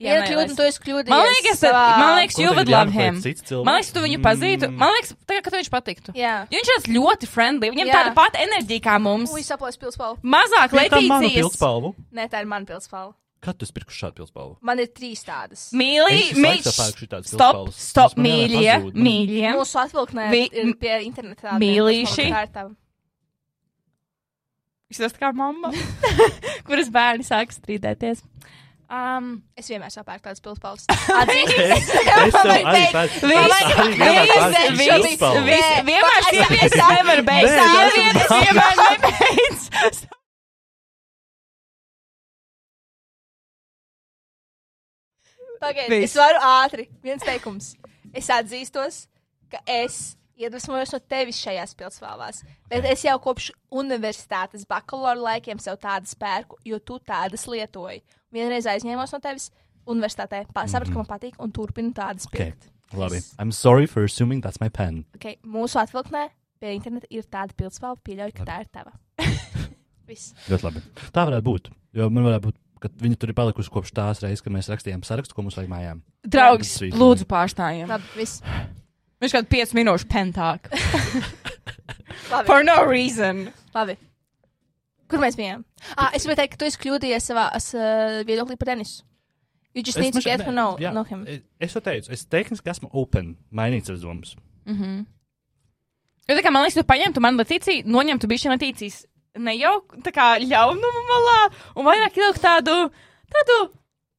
Jā, nē, kļūda, un tu esi kļūdījies. Man liekas, savā- man liekas, you would love him. Man liekas, tu viņu pazītu. Mm. Man liekas, tagad, ka tu viņš patiktu. Jā. Jo viņš ir ļoti friendly. Viņam Jā. tāda pati enerģija kā mums. Ui, saplos pilspalvu. Mazāk tā letīcijas. pildspalvu? Nē, tā ir mana pilspalva. Kad tu pirku šādu pildspalvu? Man ir trīs tādas. Mīļi, mīļi. Stop, stop, mīļie, mīļie. Mūsu atvilknē Vi- ir pie interneta tāda. Mīlīši. Izstāst kā mamma, kuras bērni sāk strīdēties. Um, Es vienmēr sapērku tādas pilspalvas. Atzīst. Vienmēr viss, pērku viss, pildspalvu. viss, Nē, vienmēr es- sievietes es- nevar beigt. Nē, tas ir Sievietes tā. vienmēr nebeidz. Pagaid, Viss. es varu ātri. Viens teikums. Es atzīstos, ka es iedvesmojos no tevis šajās pilsētās. Bet es jau kopš universitātes bakalaura laikiem sev tādas pērku, jo tu tādas lietoji. Vienreiz aizņēmos no tevis universitātē, sapratu, ka man patīk, un turpinu tādas Okay. pirkt. Labi. I'm sorry for assuming that's my pen. Okay, mūsu atvilknē pie interneta ir tāda pildspalva, pieļauj, ka tā ir tava. Viss. Ļoti labi. Tā varētu būt. Jo man varētu būt, ka viņi tur ir palikuši kopš tās reizes, kad mēs rakstījām sarakstu, ko mums vajag mājām. Draugs, lūdzu, pārstājiet. Labi, viss. Viņš kādu 5 minūšu pentāk. For no reason. Labi. Kur mēs bijām? Ah, es gribēju teikt, ka tu esi kļūdījies savā uh, viedoklī par tenisu. You just need to get to know, jā, know him. es- Es to teicu, es tehniski esmu open, mainīt savas domas. Mhm. Jo tā kā man liekas, tu paņemtu man Latīciju, noņemtu bišķi Latīcijas ne jau tā kā ļaunumu malā, un vairāk ielikt tādu, tādu,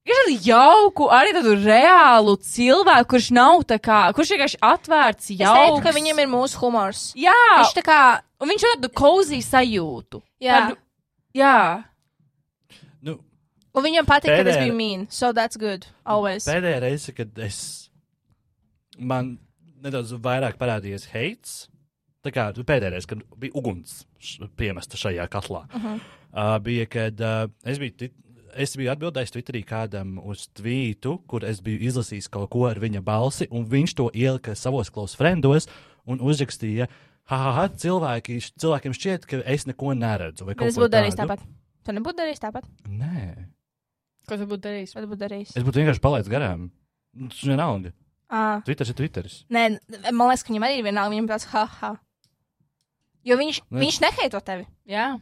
ir tādu jauku, arī tādu reālu cilvēku, kurš nav tā kā, kurš vienkārši atvērts jauks. teiktu, ka viņam ir mūsu humors. Jā, Viņš tā kā, un viņš ir tādu cozy sajūtu. jā, Tādu, jā. Nu, un viņam patīk, ka es Pēdējā- biju mean, so that's good, always. pēdējā reize, kad es man nedaudz vairāk parādījies heits, tā kā nu, pēdējā reize, kad bija uguns piemesta šajā katlā, uh -huh. uh, bija, kad uh, es biju. Es biju atbildējis Twitterī kādam uz tvītu, kur es biju izlasījis kaut ko ar viņa balsi, un viņš to ielika savos klausās frendos un uzrakstīja, ha, ha, ha cilvēki, cilvēkiem šķiet, ka es neko neredzu. es būtu darījis tāpat. Tu nebūtu darījis tāpat? Nē, Ko tu būtu darījis? Būtu darījis? es būtu vienkārši palaidis garām. Nu, Tas vienalga. Ah. Twitter ir Twitteris. Nē, man liekas, ka viņam arī ir vienalga, viņam tāds ha, ha. Jo viņš, Nu, viņš neheito tevi. Jā.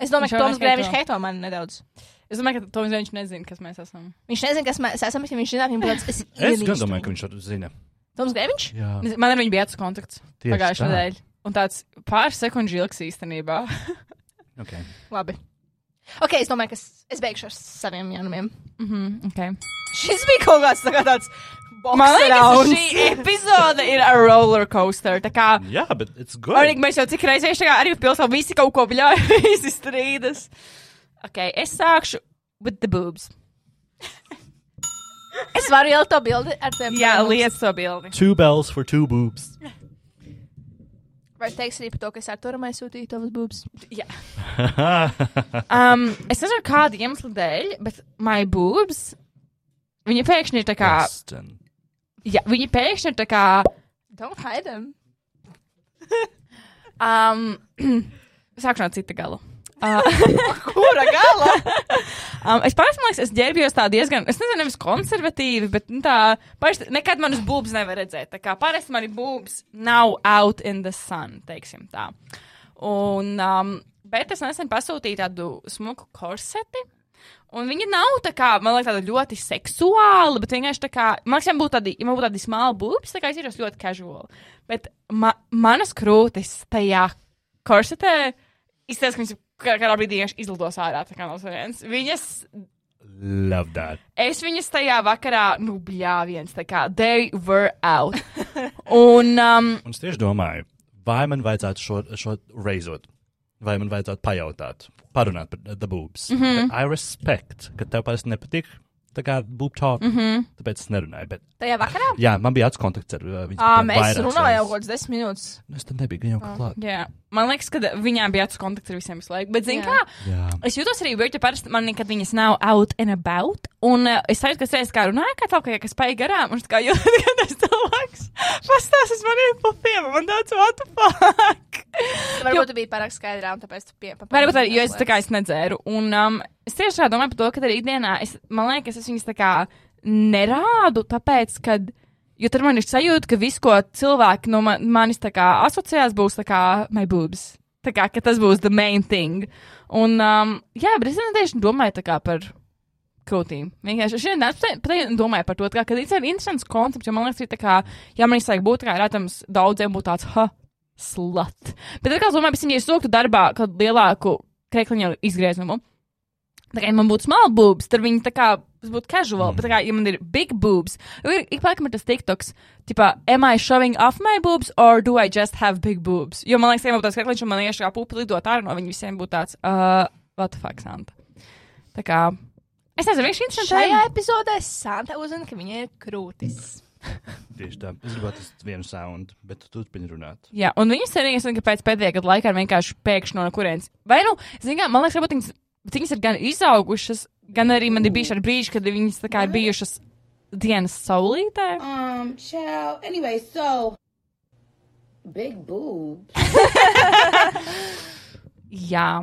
Es domāju, Viņš ka Toms Grēviņš heito mani nedaudz. Es domāju, ka Toms viņš nezina, kas mēs esam. Viņš nezina, kas mēs esam, bet ja viņš zinātu, viņam būtu tāds, es Es gan domāju, ka viņš to zina. Toms Grēviņš? Jā, Man ar viņu bija acu kontakts tieši pagājušajā tā. nedēļā. Un tāds pāris sekundžu ilgs īstenībā. Okay. Labi. Ok, es domāju, ka es, es beigšu ar saviem jaunumiem. mhm, okay. Šis bija kaut kāds tā kā tāds. Man liekas, šī epizode ir a roller coaster. Tā kā Jā, bet it's good. arī mēs jau cik reizes kā arī pilsētā visi kaut ko bļauj, visi strīdas. Ok, es sākšu with the boobs. Es varu ielikt to bildi ar tiem. Jā, liec to bildi. Two bells for two boobs. Vai teiks arī par to, ka es ar to aizsūtīju tavas bubas? Jā. Um, es nezinu, kādu iemeslu dēļ, bet my boobs, viņi pēkšņi ir tā kā, Austin. jā, viņi pēkšņi ir tā kā, Don't hide them. um, sākšu no cita gala. Kura gala? Um, es man liekas, es ģērbjos tā diezgan, es nezinu, nevis konservatīvi, bet nu, tā, parasti nekad manas būbas nevar redzēt. Tā kā parasti mani būbas nav out in the sun, teiksim tā. Un, um, bet es nesen pasūtīju tādu smuku korseti. Un viņi nav tā kā, man liekas, tāda ļoti seksuāla, bet vienkārši tā kā, man liekas, ja man būtu tādi, ja man būtu tādi smāli būbas, tā kā es jūtos ļoti casual. Bet ma manas krūtis tajā korsetē izskatās, ka viņas kā- kādā brīdī vienkārši izlidos ārā, no savienes. Viņas Love that. Es viņas tajā vakarā, nu, bļāviens, tā kā, they were out. Un, um, Un es tieši domāju, vai man vajadzētu šo, šo reizot, vai man vajadzētu pajautāt, parunāt par the boobs. Mm -hmm. I respect, ka tev parasti nepatīk tā kā boob talk, mm -hmm. tāpēc es nerunāju. Bet, Tajā vakarā? jā, man bija acu kontakts ar uh, viņu. Ā, mēs runājām jau kaut kāds desmit minūtes. Nu, Es tam nebiju gan jau klāt. jā, man liekas, ka viņām bija acu kontakts ar visiem visu laiku. Bet, zini, kā, Jā. es jūtos arī weird, jo parasti man nekad viņas nav out and about. Un uh, es sajūtu, ka es reiz kā runāju, kā tā, kas paiet garām, un es kā jūtu, ka tas cilvēks pastāsta uz maniem pupiem, man tāds, what the fuck? Varbūt tu biji pārāk skaidrā, un tāpēc tu pie. Varbūt arī, jo es tā kā es nedzēru. Un um, es tieši tā domāju par to, ka arī ikdienā, es, man liekas, es viņas tā kā nerādu, tāpēc, ka, jo tad man ir sajūta, ka viss, ko cilvēki no man, manis kā asociēs, būs tā kā my boobs. Tā kā, ka tas būs the main thing. Un, um, jā, bet es tieši domāju par krūtīm. Vienkārši es šodien pat domāju par to, kā, ka tas ir interesants koncepts, jo man liekas, tā kā, ja man izsaka būt, kā, redzams, daudziem būtu tāds, ha, slut. Bet, kā es domāju, pēc tam, ja es sūktu darbā kādu lielāku krekliņu izgriezumu, tā kā, ja man būtu small boobs, tad viņi tā kā būtu casual, mm. bet, kā, ja man ir big boobs, ir ik pa laikam ir tas TikToks, tipā, am I showing off my boobs, or do I just have big boobs? Jo man liekas, ja man būtu tāds krekliņš, un man iešu kā pupa lidot ārā no viņa visiem būtu tāds, uh, what the fuck, Santa. Tā kā, es nezinu, vienkārši interesanti. Šajā epizodē Santa uzzina, ka viņai ir krūtis. Tieši tā. Es gribētu tas vienu sound, bet tu turpini runāt. Jā, un viņas arī, es domāju, ka pēc pēdējā gada laikā vienkārši pēkšņi no kurienes. Vai nu, zini, kā, man liekas, varbūt viņas, bet viņas ir gan izaugušas, gan arī man ir bijuši ar brīži, kad viņas kā ir bijušas dienas saulītē. Um, child. Anyway, so Big boob. Jā.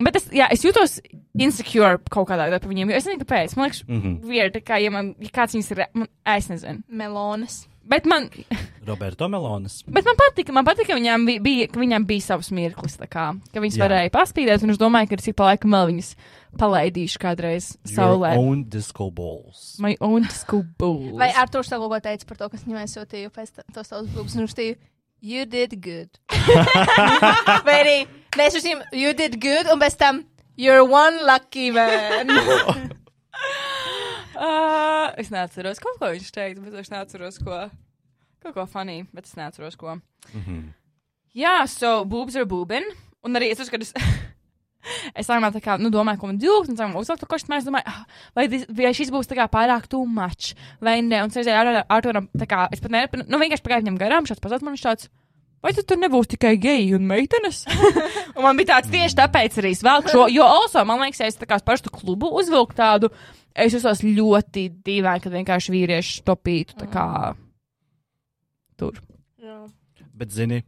Bet es, jā, es jūtos insecure kaut kādā veidā par viņiem. Es nezinu, kāpēc. Man liekas, mm. -hmm. weird, kā, ja, man, ja kāds viņas ir. Man, es nezinu. Melonas. Bet man, Roberto Melonas. bet man patika, man patika, ka viņām bija, ka viņām bija savs mirklis, kā, ka viņas Jā. varēja paspīdēt, un es domāju, ka cik pa laikam vēl viņas palaidīšu kādreiz Your saulē. own disco balls. My own school balls. Vai Arthurs tev kaut ko teica par to, kas viņam aizsūtīja pēc tos tavus būbus un rakstīja? You did good. Vai arī mēs rakstīsim, you did good, un pēc tam, you're one lucky man. Uh, es neatceros, ko viņš teica, bet es neatceros, ko. Kaut ko funny, bet es neatceros, ko. Mhm. Jā, so boobs are boobin. Un arī es uzskatu, ka es. Sākumā tā kā, nu, domāju, ko man dilgt, un sākumā uzlikt to košķi, es domāju, ah, vai, dis- vai šis būs tā kā pārāk too much, vai ne, un redzēju, ar Arturam, tā kā, es pat neradu, nu, vienkārši pagāju viņam garām, šāds pazudis man viņš tāds, vai tu tur nebūs tikai geji un meitenes? un man bija tāds tieši tāpēc arī es velku šo, jo also, man liekas, ja es tā kā parastu klubu uzvilku tādu, es jūtos ļoti dīvaini, kad vienkārši vīrieši topītu, tā kā, tur. Bet zini,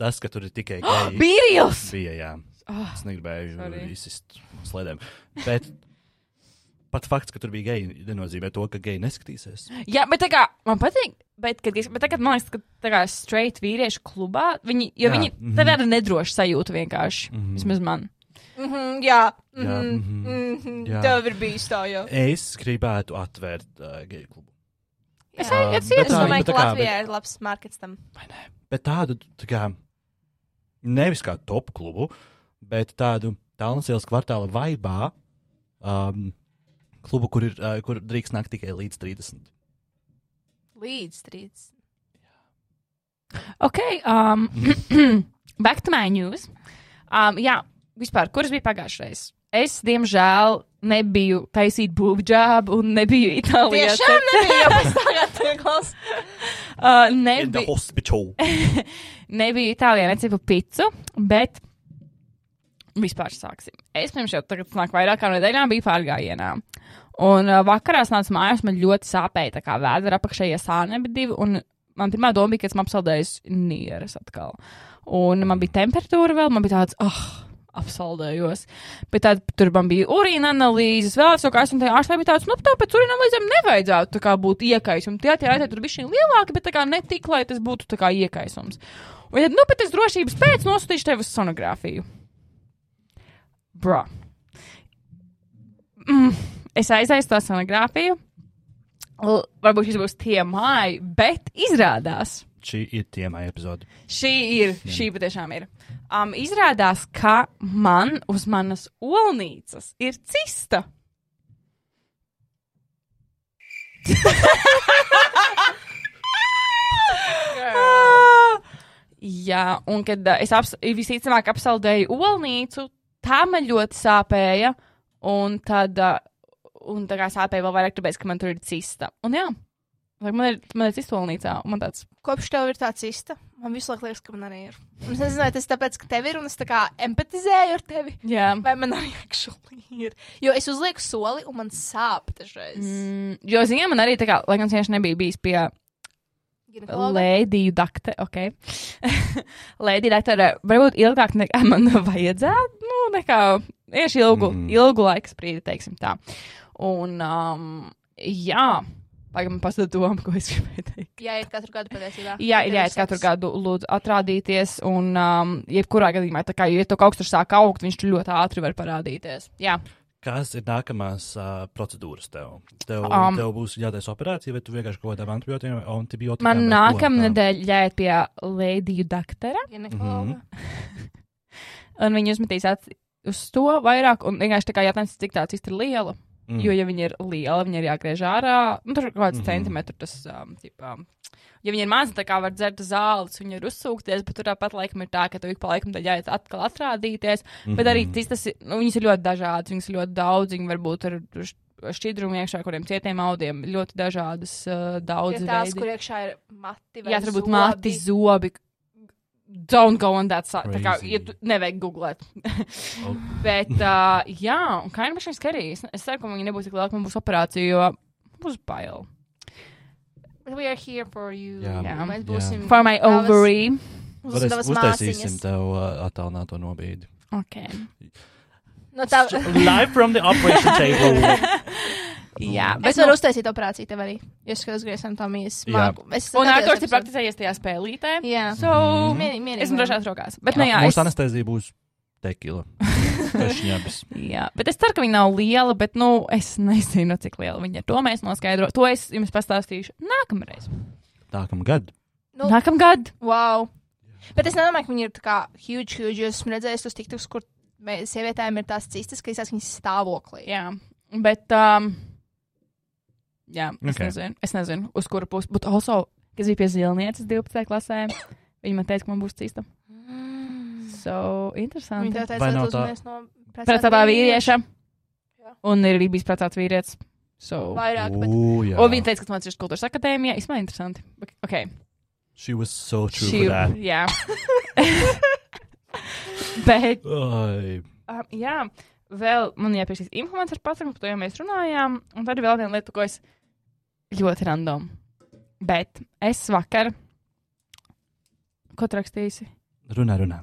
tas, ka tur ir tikai geji, Bīrils! bija, jā. Oh, Es negribēju izsist slēdēm. Bet pat fakts, ka tur bija geji, nenozīmē to, ka geji neskatīsies. Jā, bet tā kā man patīk, bet, kad, es- bet tagad man liekas, ka tā kā straight vīriešu klubā, viņi, jo Jā, viņi mhm. tad ir nedroši sajūta vienkārši. Mhm. Vismaz man. Mhm, jā, Jā, mhm, mhm. mhm. Jā. tev ir bijis tā jau. Es gribētu atvērt uh, geju klubu. Es, Jā. es, bet Es domāju, bet ka Latvijā ir labs markets tam. Bet tādu, tā kā, nevis kā top klubu, bet tādu Tallinas kvartāla vaibā, um, klubu, kur, ir, uh, kur drīkst nākt tikai līdz 30. Līdz trīs. ok, um, back to my news. Um, jā, vispār, kuras bija pagājušais? Es, diemžēl, nebiju taisīt būvģābu un nebiju Itālijā. Tiešām nebija jau pēc tagad viegls. Uh, In the nebija, hospital. nebiju Itālijā, necepu picu, bet vispār sāksim. Es pirms jau tagad nāk vairāk kā nedēļām biju pārgājienā. Un uh, vakarā es nācu mājās, man ļoti sāpēja tā kā vēdera apakšējie sānebi divi, un man pirmā doma bija, ka esmu apsaldējis nieres atkal. Un man bija temperatūra vēl, man bija tāds, ah, oh, apsaldējos. Bet tad tur man bija urīna analīzes, vēl kaut kas, un tajā ārstē bija tāds, nu, tāpēc urīna analīzēm nevajadzētu tā kā būt iekaisumam. Tie tie tur bija šī lielāki, bet tā kā ne tik, lai tas būtu tā kā iekaisums. Un tad, nu, bet es drošības pēc nosūtīšu tevi uz sonogrāfiju. Bro. Mm, es aizēju to sonogrāfiju. L varbūt šis būs tie māji, bet izrādās. Šī ir tiemā epizode. Šī ir, šī patiešām ir. Um, izrādās, ka man uz manas olnīcas ir cista. Jā, un kad uh, es aps, visticamāk apsaldēju olnīcu, tā man ļoti sāpēja. Un tad, uh, un tā kā sāpēja vēl vairāk, tāpēc, ka man tur ir cista. Un jā, Vai man ir, man ir cista olnīcā, un man tāds Kopš tev ir tāds īsta, man visu laiku liekas, ka man arī ir. Un Es nezinu, tas tāpēc, ka tev ir, un es tā kā empatizēju ar tevi. Jā. Vai man arī actually ir? Jo es uzlieku soli, un man sāp dažreiz. Mm, jo, ziniet, man arī tā kā, lai gan es vienkārši nebiju bijis pie? Lēdiju dakte, ok. Lēdiju daktere, varbūt ilgāk nekā man vajadzētu, nu, nekā, tieši ilgu, mm. ilgu laiku sprīdi, teiksim tā. Un, um, jā, pagaidām man pasaka doma, ko es gribēju teikt. Jā, ir katru gadu patiesībā. Jā, ir jāiet katru gadu lūdzu atrādīties, un um, jebkurā gadījumā, tā kā, ja to kaut kas tur sāk augt, viņš tur ļoti ātri var parādīties. Jā. Kas ir nākamās uh, procedūras tev? Tev, Um, tev būs jātaisa operācija, vai tu vienkārši kaut kādām antibiotikām, antibiotikām Man vai ko? nākamnedēļ jāiet pie Lēdiju daktera. Ginekologa. un viņi uzmetīs uz to vairāk, un vienkārši tā kā jātājums, cik tā cista ir liela. Mm. Jo, ja viņi ir liela, viņi ir jāgriež ārā, nu, tur ir kaut kāds mm Mhm. -hmm. centimetrs. Tas, um, ķipā, ja viņi ir mazi, tā kā var dzert zāles, viņi ir uzsūkties, bet tur tāpat laikam ir tā, ka tev ik pa laikam tad jāiet atkal atrādīties. Mm -hmm. Bet arī cistas, ir- nu, viņas ir ļoti dažādas, viņas ir ļoti daudz, viņi varbūt ar šķidrumu iekšā, kuriem cietiem audiem, ļoti dažādas, uh, daudz Ir tās, veidi. kur iekšā ir mati vai Jā, tur būtu zobi. mati, zobi. Don't go on that side. Tā kā, ja tu nevajag googlēt. Oh. Bet, uh, jā, un kā ir mašīna skarīgi. Es, es ceru, ka viņi nebūs tik liela, ka man būs operācija, jo būs bail. We are here for you. Jā. Mēs Jā. būsim. For my ovary. Uz tavas uztaisīsim māsiņas. tev uh, attālināto nobīdi. Okay. No tā, Live from the operation table. Jā, es bet varu nu, uztaisīt operāciju tev arī. Es skatos Grēsam Tomijas Jā. māku. Es un Arthurs ir praktizējies tajā spēlītē. Jā. So, Mhm. Mierīgi, mierīgi. esmu drošās rokās. Bet, Jā, nu, jā, Mūsu es, anestezija būs tekila. Jā, bet es ceru, ka viņa nav liela, bet, nu, es nezinu, cik liela viņa ir. To mēs noskaidrosim. To es jums pastāstīšu nākamreiz. Nākamā gada. Nu, Nākamgad. Wow. Bet es nedomāju, ka viņi ir tā kā huge, huge. Jo esmu redzējis tos tiktus, kur sievietēm ir tās cistas, ka izsaka viņas stāvoklī. Jā, bet, um, jā, es Ok. nezinu, es nezinu, uz kuru pusi. Bet, also, kad es biju pie zilnieces 12. klasē, viņa man teica, ka man būs cista. So, Viņi interesanti. Vai teica, ka tā- tas no Precētā vīrieša. Jā. Un ir arī bijis precēts vīrietis. So. Vairāk, bet Ū, jā. Un viņa teica, ka tas mācījās kultūras akadēmijā. Īstenībā interesanti. Ok. She was so true Šī- for that. Jā. Bet, Ai. um, jā, vēl man jāpiešķir informācija par pasaku, par to jau mēs runājām. Un tad ir vēl viena lieta, ko es ļoti random. Bet es vakar. Ko tu rakstīsi? Runā, runā.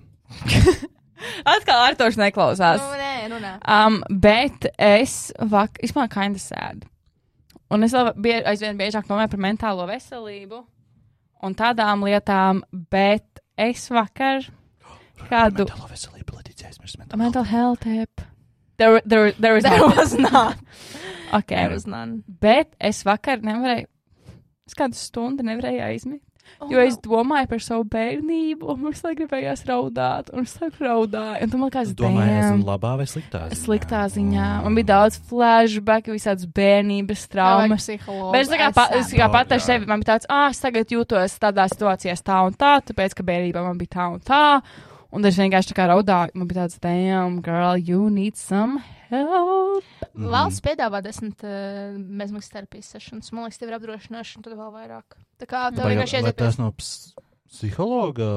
Atkal Artošs neklausās. Nu, nē, runā. Um, bet es vakar, izmēr kinda sēdu. Un es bie, aizvien biežāk domāju par mentālo veselību un tādām lietām, bet es vakar kādu Mentālo veselību, Letīcija, aizmirst mentālo. mental health app. There, there, there was There was not. Okay. There was none. Bet es vakar nevarēju, es kādu stundu nevarēju aizmigt. Oh, Jo es domāju par savu bērnību, un man visu gribējās raudāt, un es raudāju. Un tu man kāds Domāju, esmu damn. labā vai sliktā ziņā? Sliktā ziņā. Man bija daudz flashback, visādas bērnības traumas. Bet es tā kā, pa, es kā Oh, pat ar jā. sevi, man bija tāds, ah, es tagad jūtos tādā situācijā tā un tā, tāpēc, ka bērnībā man bija tā un tā. Un es vienkārši tā kā raudāju. Man bija tāds, damn, girl, you need some help. Mhm. Valsts piedāvā desmit uh, bezmaksas terapijas sešanas. Man liekas, tev ir apdrošināšana, tad vēl vairāk. Tā kā tev vienkārši aiziet tas no ps psihologa?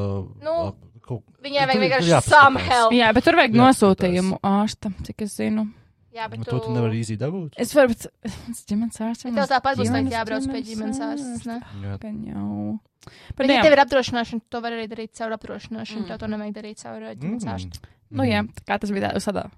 Nu, kaut- Viņai vajag ir vienkārši some help. Jā, bet tur vajag nosūtījumu ārstam, cik es zinu. Jā, bet Nu, To tu nevari īsi dabūt. Es varu, bet tas ģimenes ārsts. Tev tāpat būs teikt jābrauc pie ģimenes ārstas, ne? Jā. Gan jau. Bet, Bet, ja jā, tev ir apdrošināšana, to var arī darīt caur apdrošināšanu. Mm. Mm. Tev to nevajag darīt caur uh, ģimenes Mm. ārstu. nu jā, kā tas bija tādā.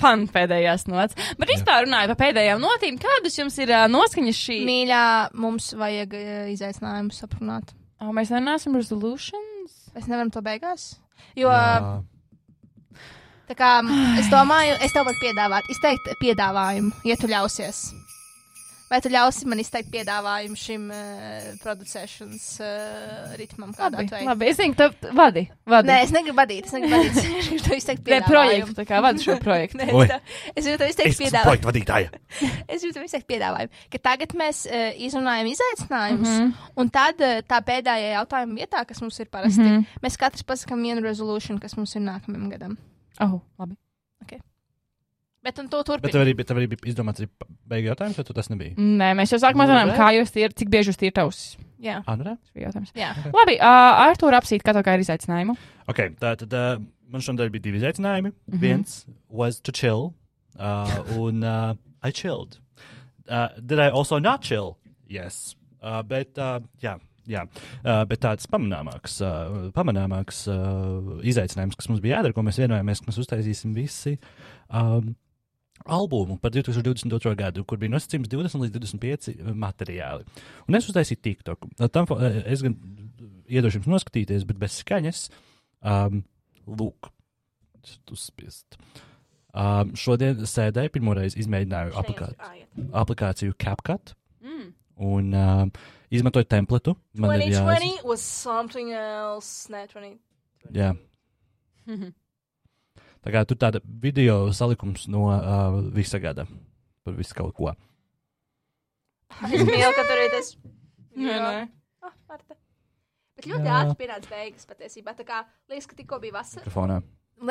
Fun pēdējās nots. Bet vispār runāju par pēdējām notīm. Kādas jums ir uh, noskaņas šī? Mīļā, mums vajag uh, izaicinājumus aprunāt. Oh, mēs nerunāsim resolutions. Mēs nevaram to beigās. Jo, Jā. tā kā es domāju, es tev varu piedāvāt, izteikt piedāvājumu, ja tu ļausies. Vai tu ļausi man izteikt piedāvājumu šim uh, producēšanas uh, ritmam? kādā Labi, ej? labi. Es zinu, tu vadi. vadi. Nē, es negribu vadīt, es negribu vadīt. Es gribu tev izteikt Nē, piedāvājumu. projektu, tā kā vadi šo projektu. Nē, es tev- es gribu tev Es izteikt esmu piedāvājumu. projekta vadītāja. Es gribu tev izteikt piedāvājumu, ka tagad mēs uh, izrunājam izaicinājumus, mm. -hmm. un tad uh, tā pēdējā jautājuma vietā, kas mums ir parasti, mm. -hmm. mēs katrs pasakām vienu resolution, kas mums ir nākamajam gadam. Oh, labi. Bet un to Bet tev arī, bet tev arī bija izdomāts arī beigu jautājums, vai tu tas nebija? Nē, mēs jau sākumā zinām, kā jūs tīri, cik bieži jūs tīri ausis. Jā, Ah, nu? Tas bija jautājums. jā. Labi, uh, Artur apsīt, kā tev kā ir izaicinājumu. Ok, tā tad uh, man šodien bija divi izaicinājumi. Mm. -hmm. Viens was to chill, uh, un uh, I chilled. Uh, did I also not chill? Yes. Uh, bet, uh, jā, jā. Uh, bet tāds pamanāmāks, uh, pamanāmāks uh, izaicinājums, kas mums bija jādara, ko mēs vienojāmies, ka mēs uztaisīsim visi. Um, Albumu par 2022. gadu, kur bija nosacījums 20 līdz 25 materiāli. Un es uztaisīju TikTok. Tam, eh, es gan iedošu jums noskatīties, bet bez skaņas. Um, lūk, uzspiest. Um, šodien sēdēju, pirmoreiz izmēģināju aplikā aplikāciju CapCut Mm. un um, izmantoju templatu. Man ir jāz... 2020 was something else. Nē, 20. Jā. Tā kā tur tāda video salikums no uh, visa gada par visu kaut ko. Es mīlu, ka tur ir tas. Nē, nē. Ah, Marta. Bet ļoti ātri pienāca beigas patiesībā. Tā kā liekas, ka tikko bija vasara. Mikrofonā.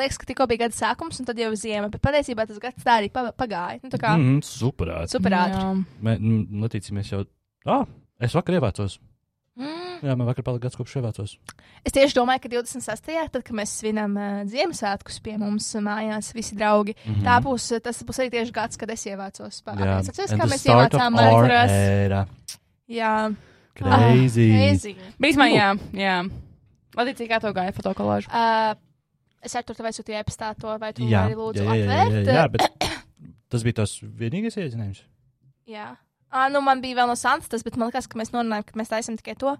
Liekas, ka tikko bija gada sākums, un tad jau ziema. Bet patiesībā tas gads tā arī pa- pagāja. Nu, tā kā Mm, super ātri. super ātri. Jā. Mē, mm, Latīcija, mēs jau. Ah, es vakar ievācos. Mm. Jā, man vakar palika gads, kopš ievācos. Es tieši domāju, ka 26. tad, kad mēs svinam uh, Ziemassvētkus pie mums mājās, visi draugi, mm. -hmm. tā būs, tas būs arī tieši gads, kad es ievācos. Jā, Atceries, and kā mēs ievācām era. Jā, Crazy. Crazy. Bīsmā, jā, jā. Latīcija, kā tev gāja fotokolāžu? Uh, es ar to tev aizsūtīju epistā to, vai tu Jā, vari lūdzu jā, jā, jā, atvērt? jā, jā, bet tas bija tas vienīgais iezinājums. jā. Ah, nu man bija vēl no Santas, bet man liekas, ka mēs norunājam, ka mēs taisam tikai to.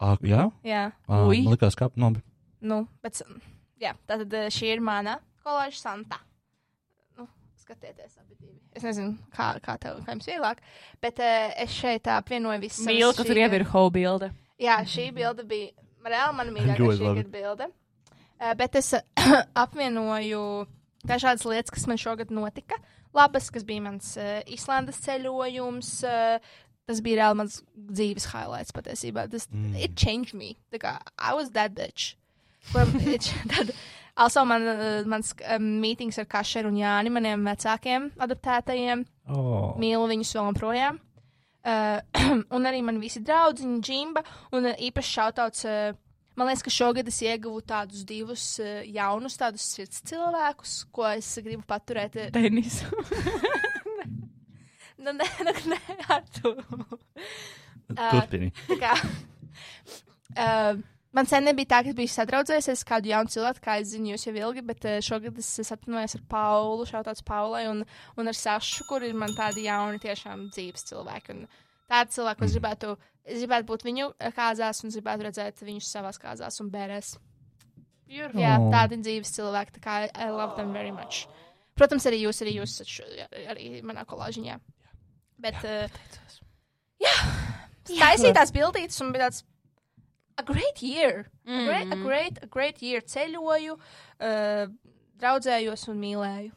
Ah, jā, Jā, ah, Ui. man likās, ka nu, nu, bet, jā, tātad šī ir mana kolāža Santa. Nu, skatieties, abi divi. Es nezinu, kā, kā tev, kā jums vieglāk, bet uh, es šeit tā apvienoju savas Mīlu, ka tur šī- jau ir hobilde. Jā, šī bilde bija reāli mana mīļākā bilde. Uh, bet es uh, apvienoju dažādas lietas, kas man šogad notika. Labas, kas bija mans uh, Islandes ceļojums. Uh, tas bija reāli mans dzīves highlights patiesībā. Tas mm. it changed me. Tā kā I was that bitch. Kuram, it, tad, also man, uh, mans um, meetings ar Kašeru un Jāni, maniem vecākiem adaptētajiem. oh. Mīlu viņus vēl joprojām. Uh, un arī man visi draugi, Džimba. Un uh, īpaši šautauts, uh, man liekas, ka šogad es ieguvu tādus divus uh, jaunus, tādus sirds cilvēkus, ko es gribu paturēt. uh, Denis. Nu, nē, nu, nē, ar to. Turpini. Tā kā, uh, man sen nebija tā, ka biju sadraudzējies ar kādu jaunu cilvēku, kā es zinu, jūs jau ilgi, bet uh, šogad es sapratu ar Paulu, šautauts Paulai un, un ar Sašu, kur ir man tādi jauni, tiešām dzīves cilvēki. Un tādi cilvēki, ko es gribētu, es gribētu būt viņu eh, kāzās un es gribētu redzēt viņus savās kāzās un bērēs. Jā, Oh. tādi dzīves cilvēki, tā kā I, love them very much. Protams, arī jūs, arī jūs, esat arī manā kolāžiņā. Bet, uh, jā, taisīja tās bildītas un bija tāds a great year. A great, a great, a great year. Ceļoju, uh, draudzējos un mīlēju.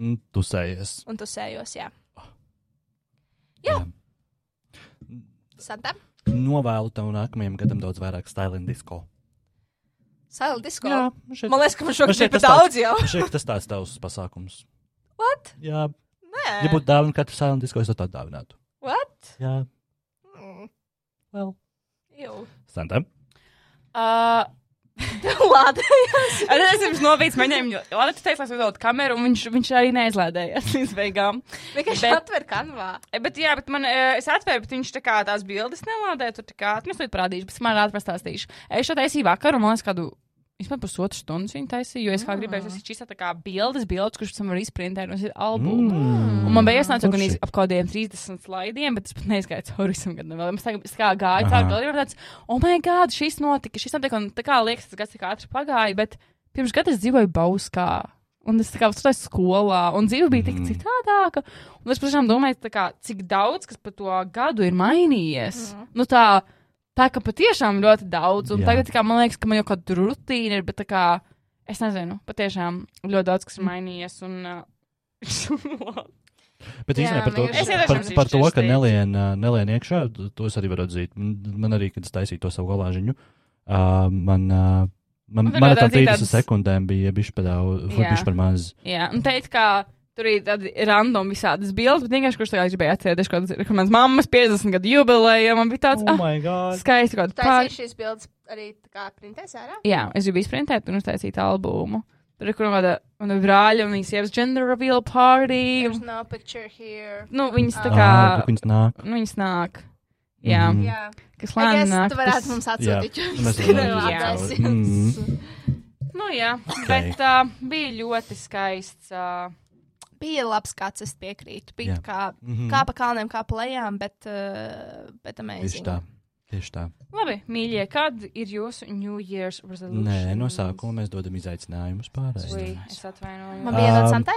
Mm, Tusējies. Un tusējos, jā. Jā. Santa? Novēlu tev nākamajam gadam daudz vairāk Stalin disko. Saila disko. Jā, šeit, Man liekas, ka man šogad ir pat daudz jau. šeit tas tāds tavs pasākums. What? Jā, Nē. ja būtu dāvana katru Stalin disko, es to tādu dāvinātu. What? Jā, Mm. vēl. Ew. Santa. Uh, Lādējās. Es pirms novīts mēģinājumu, jo Lada teica, lai es uzvelku kameru, un viņš, viņš arī neizlēdējās līdz beigām. Vienkārši atver kanvā. E, Bet, jā, bet man, eh, es atvēru, bet viņš tā kā tās bildes nelādē, tur tā kā, nu, es to parādīšu, bet man ātri pastāstīšu. Es šo taisīju vakar, un man liekas, kādu, vispār pusotru stundu viņu taisīju, jo es kā gribēju, es šķīstu tā kā bildes, bildes, kurš tam var izprintēt, un tas ir albumu. Mm. Un man bija jāsnāca gan ap kaut kādiem 30 slaidiem, bet es pat neizgāju cauri visam gadam. vēl. Es tā, es kā gāju cauri galdiem, un tāds, oh, my God, šis notika, šis notika, un tā kā liekas, tas gads tik ātri pagāja, bet pirms gada es dzīvoju Bauskā. Un es tā kā strādāju skolā, un dzīve bija tik Mhm. citādāka. Un es patiešām domāju, tā kā, cik daudz kas pa to gadu ir mainījies. Nu, tā, tā ka patiešām ļoti daudz. Un Jā. tagad, kā, man liekas, ka man jau kāda rutīna ir, bet tā kā, es nezinu, patiešām ļoti daudz kas ir mainījies. Un, uh, Bet īstenībā par to, par, par to ka teica. nelien, iekšā, to es arī varu atzīt. Man arī, kad es taisīju to savu galāžiņu, uh, man, uh, man, Man man tam atzīt 30 tādas- sekundēm bija bišķi par daudz, bišķi par maz. jā, un teikt, ka tur ir tādi random visādas bildes, bet vienkārši kurš tagad gribēja atcerēties, kādas, kur mans mammas 50 gadu jubileja, man bija tāds, Oh ah, my god! skaisti kaut kāda ir šīs bildes arī tā kā printēs ārā. Jā, es gribu izprintēt un uztaisīt albumu. Tur ir kaut kāda mana brāļa un viņas sievas gender reveal party. There's no picture here. Nu, viņas tā Ah. kā, tur viņas nāk. nu, viņas nāk. Jā, Mhm. Jā. kas guess nāk. tu varētu tas- mums atsūtīt. mēs jums varam adreses. Mm. Nu, jā, Ok. bet uh, bija ļoti skaists. Uh, Bija labs skats, es piekrītu. Bija Jā. kā, Mhm. kā pa kalniem, kā pa lejām, bet, uh, bet Tieši amazing. tā. Tieši tā. labi, mīļie, kad ir jūsu New Year's resolution? Nē, no sākuma mēs dodam izaicinājumus pārējiem. es atvainojos. Man bija Um, um, Santai?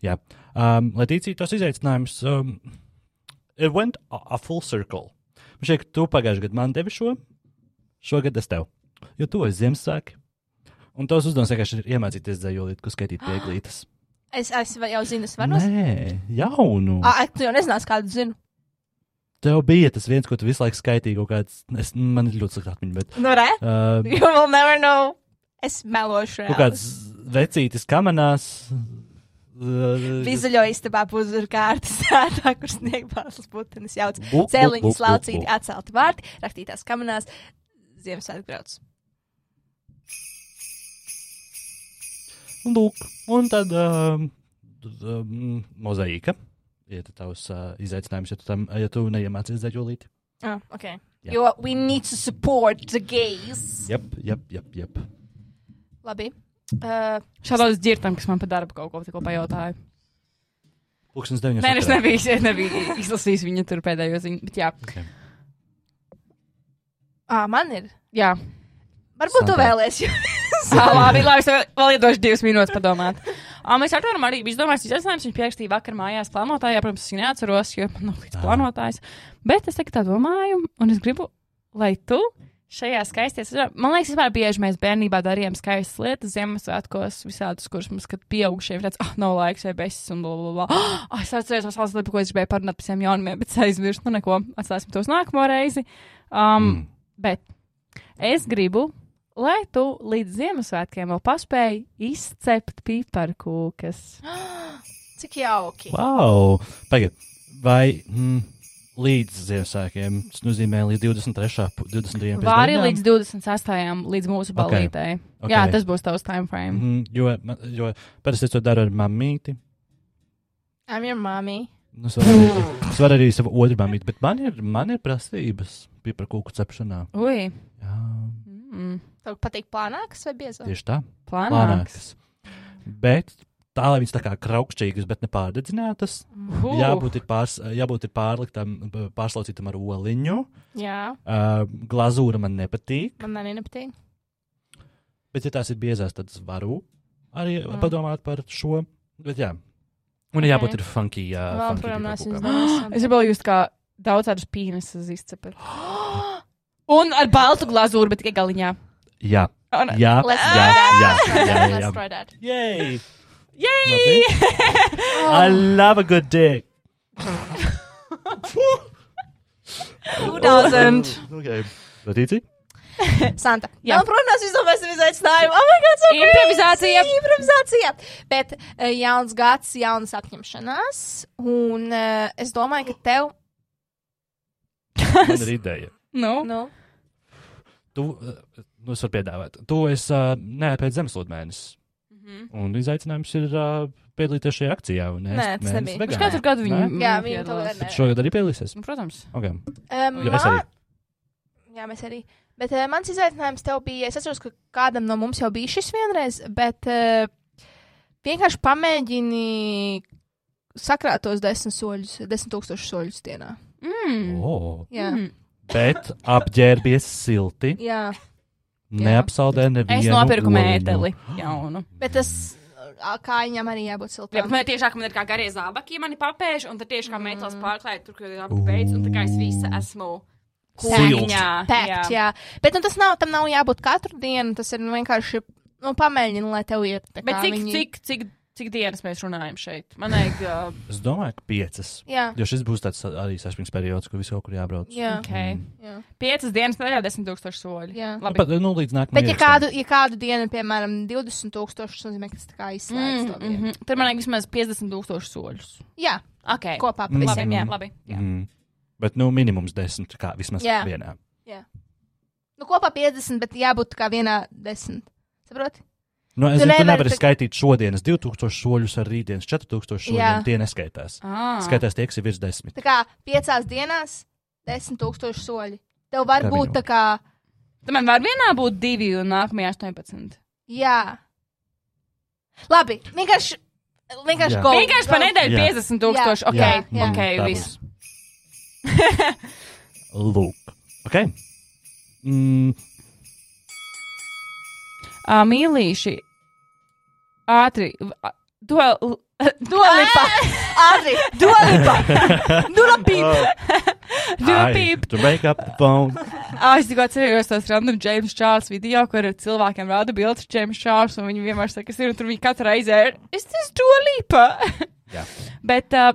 Jā, um, lai tīcītu tos izaicinājumus, um, it went a, a full circle. Man ka tu pagājušajā gadā man devi šo, šogad es tev. Jo tu esi Ziemassvētki. Un tos uzdevums vienkārši ir iemācīties dzējolīt, ko skaitīt pieglītas. Es, es jau zinu, es varu. Nē, jaunu. Ah, tu jau nezināsi, kādu zinu. Tev bija tas viens, ko tu visu laiku skaitīji kaut kāds, es, man ir ļoti slikta atmiņa, bet Nu, re? uh, You will never know. Es melošu. kaut kāds vecītis kamanās. Uh, Vizuļo istabā puzuru kārtas sētā, kur sniegpārslas putenis jauc. Cēliņas laucīti, atcelti vārti, rakstītās kamanās, Ziemassvētku grauds. Lūk, un tad um, um, mozaīka. Ir tavs uh, izaicinājums, ja tu, tam, ja tu neiemācies dzēļolīt. Ah, ok. Jā. Jo we need to support the gays. Jep, jep, jep, jep. Labi. Uh, Šādos dzirdam, kas man par darbu kaut ko tikko pajautāja. Pūkstens deviņos. Nē, es vakarā. nebiju, es nebiju izlasījis viņa tur pēdējo ziņu. Bet jā, Okay. ā, man ir. jā. Varbūt tu Santa. vēlēsies. Labi, labi, es vēl, iedošu divas minūtes padomāt. Uh, mēs Toru arī izdomājām, izaicinājums viņš pierakstīja vakar mājās plānotājā. Protams, es neatceros, jo man nav līdz plānotājs. Bet es tagad tā domāju, un es gribu, lai tu šajā skaisties. Man liekas, vispār bieži mēs bērnībā darījām skaistas lietas, Ziemassvētkos, visādus, kurus mums, kad pieaugušie ir tāds, ah, nav laiks vai besis un bla, bla, bla. Ah, es atceros, tas valsts lipa, ko es gribēju parunāt par visiem jaunumiem, bet aizmirsu, nu neko, atstāsim tos nākamo reizi. Um, Mm. Bet es gribu, lai tu līdz Ziemassvētkiem vēl paspēji izcept piparkūkas. Cik jauki. Wow! Pagaid, vai mm, līdz Ziemassvētkiem tas nozīmē līdz 23. pu- 20. pēc Vai arī līdz 28. līdz mūsu balītei. Ok. Jā, tas būs tavs time frame. Mhm, jo, jo parasti es to daru ar mammīti. I'm your mommy. Nu, Es varu arī, es varu arī savu otru mammīti, bet man ir, man ir prasības piparkūku cepšanā. Ui, Jā, mm, Tev patīk plānākas vai biezākas? tieši tā. plānāks. Bet tā, lai viņas tā kā kraukšķīgas, bet nepārdedzinātas, Uh. jābūt ir, pārs, jābūt ir pārliktam, pārslaucītam ar oliņu. Jā, Uh, glazūra man nepatīk, man arī nepatīk. bet, ja tās ir biezās, tad es varu arī Mm. padomāt par šo. Bet, jā. Un ir Ok. jābūt ir funky. Jā, Vēl funky izdomājis. Es gribēju just kā daudz tādus pīnesus izcepēt. Un ar baltu glazūru, bet tikai galiņā. Jā, Un, jā, Let's jā, try that. jā, Let's try jā, that. jā, Let's jā. try that. Yay! Yay! I love a good dick. Who doesn't? okay. Latīcija? Santa. Jā. Jā, protams, izdomāsim izaicinājumu. Oh, my God, so Improvizācija. crazy! Improvizācija. Bet uh, jauns gads, jaunas apņemšanās. Un uh, es domāju, ka tev, Man ir ideja. Nu, nu, Tu, uh, nu, es varu piedāvāt. Tu esi uh, nē, pēc zemeslūdes mēnesis. Mhm. Un izaicinājums ir uh, piedalīties šajā akcijā. Un ēst Nē, tas nebija. Viņš katru gadu viņu. Nē? Jā, viņu piedalās. Bet šogad arī piedalīsies. Nu, Protams. Okay. um, Jo es arī. Jā, mēs arī. Bet uh, mans izaicinājums tev bija, es atceros, ka kādam no mums jau bija šis vienreiz, bet uh, vienkārši pamēģini sakrāt tos desmit soļus, desmit tūkstošus soļus dienā. Mm. Oh. Jā, Mm. Bet apģērbies silti. jā. Neapsaldē nevienu. Es nopirku mēteli. Jaunu. bet tas ā, kājām arī jābūt Jā, bet man tiešām man ir kā garie zābaki, ja mani papēž, un tad tieši kā Mm. metāls pārklāja, tur, kur ir apbeidz, un tā kā es visa esmu kūniņā. Pēkt, jā. Bet nu, tas nav, tam nav jābūt katru dienu, tas ir nu, vienkārši, nu, pamēģini, lai tev ir. Bet kā cik, viņi- cik, cik, cik dienas mēs runājam šeit? Man vajag. Uh, Es domāju, ka piecas. Jā, Jo šis būs tāds arī saspringts periods, kur visu kaut kur jābrauc. jā, okay. jā. Piecas dienas, nedēļā desmit tūkstoši soļi. Jā. Nu, Labi. pat, nu, līdz nākamajam. Bet, ja kādu, ja kādu dienu, piemēram, 20 tūkstoši, tas nozīmē, ka tas tā kā izslēdz Mm, to mm. -hmm. Tur man vajag vismaz 50 tūkstoši soļus. Jā, Okay. kopā pa Mm. visiem, Labi, jā. labi. Jā. Mm. Bet, nu, minimums desmit, kā vismaz Jā. vienā. Nu, kopā 50, bet jābūt tā kā vienā desmit. Saproti? Nu, es Tu zinu, tu nevari tā- skaitīt šodienas 2000 soļus ar rītdienas 4000 soļiem. Jā. Tie neskaitās. Ah. Skaitās tie, kas ir virs desmit. Tā kā piecās dienās 10 tūkstoši soļi. Tev var Kā būt minimum. tā kā, Tad man var vienā būt divi un nākamajā 18. jā. Labi, vienkārši, vienkārši Jā. go. Vienkārši pa go. nedēļu Jā. 50 tūkstoši. Ok, Jā, jā. ok, tā viss. Lūk. Ok. Mm, Uh, mīlīši. Ātri. Duel. Duelipa. Ātri, duelipa. Dulapīp. I, Duelipīp. to make up the phone. Ah, es tikko atceros tos random James Charles video, kur cilvēkiem rāda bildes James Charles, un viņi vienmēr saka, kas ir, un tur viņi katru reizi ir, es tas Duelipa. Jā. Bet, uh,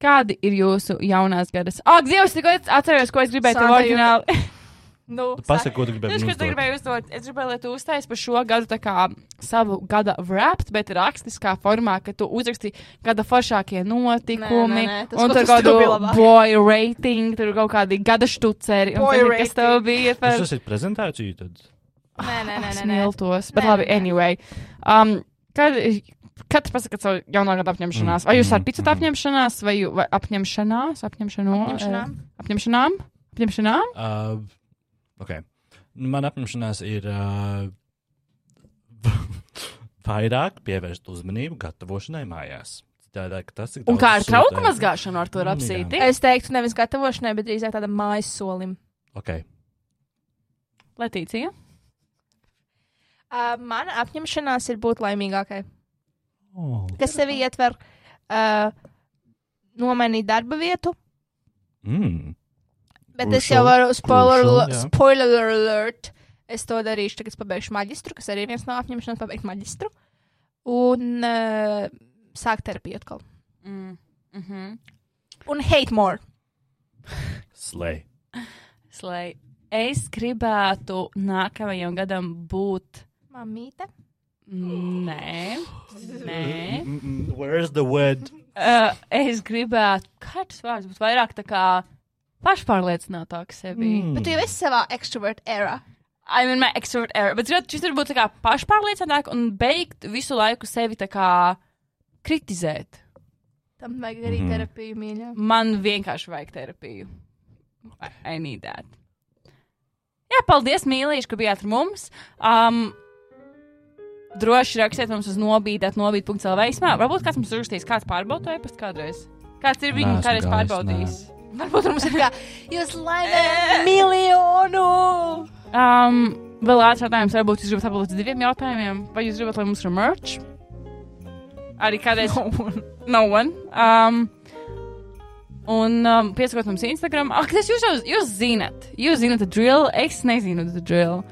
kādi ir jūsu jaunās gadas? Ak, Dievs, tikko atceros, ko es gribēju tev oriģināli. Nu, Pasaka, ko tu gribēji Es, ko es uzdot. gribēju uzdot, es gribēju, lai tu uztaisītu par šo gadu kā savu gada wrapped, bet rakstiskā formā, ka tu uzrakstīji gada foršākie notikumi. Nē, nē, nē, tas, un tur tu kaut labāk. boy rating, tur kaut kādi gada štuceri. un Boy tad, kas tev bija par Tas ir prezentācija. Tad. Nē, nē, nē, nē. nē. smiltos. Bet Nē, labi, nē. anyway. Um, kad, kad pasakāt savu jaunā gada apņemšanās? Vai jūs ar Mm, ticat mm. apņemšanās vai, vai apņemšanās? Apņemšano, Apņemšanām. eh, apņemšanām? Apņemšanām? Uh, okay. Man apņemšanās ir uh, vairāk pievērst uzmanību gatavošanai mājās. Tādā, tas, Un kā ar trauku mazgāšanu ar to ir Mm, apsīti? Es teiktu, nevis gatavošanai, bet drīzāk tādam mājas solim. Okay. Letīcija? Uh, mana apņemšanās ir būt laimīgākai. Oh. Kas sevi ietver uh, nomainīt darba vietu, Mm. Bet es jau varu spoiler, crucial, spoiler alert. Es to darīšu, tagad es pabeigšu maģistru, kas arī ir viens no apņemšanām, pabeigt maģistru. Un uh, sākt terapiju atkal. Mm. Mm -hmm. Un hate more. Slay. Slay. Es gribētu nākamajam gadam būt. Mamīte. Nē, nē. Mm, mm, Where's the word? Uh, es gribētu, kā tas vārds būtu vairāk tā kā pašpārliecinātāk sevi. Mm. Bet tu jau esi savā extrovert era. I'm in my extrovert era. Bet ziniet, šis tur būtu tā kā pašpārliecinātāk un beigt visu laiku sevi tā kā kritizēt. Tam vajag arī Mhm. terapiju, mīļā. Man vienkārši vajag terapiju. I, I need that. Jā, paldies, mīlīši, ka bijāt ar mums. Um, droši rakstiet mums uz nobīdēt, nobīdēt.lv. Varbūt kāds mums uzrakstīs, kāds pārbauda to e-pastu kādreiz. Kāds ir viņu kādreiz pārbaudījis? Varbūt mums ir kā, jūs laimējat miljonu! Um, vēl ātrāk jautājums, varbūt jūs gribat atbildēt uz diviem jautājumiem, vai jūs gribat, lai mums ir merch? Arī kādreiz. No one. No one. Um, un um, piesakot mums Instagram. Ak, tas jūs jau jūs zinat. Jūs zinat, the drill. Es nezinu, the drill.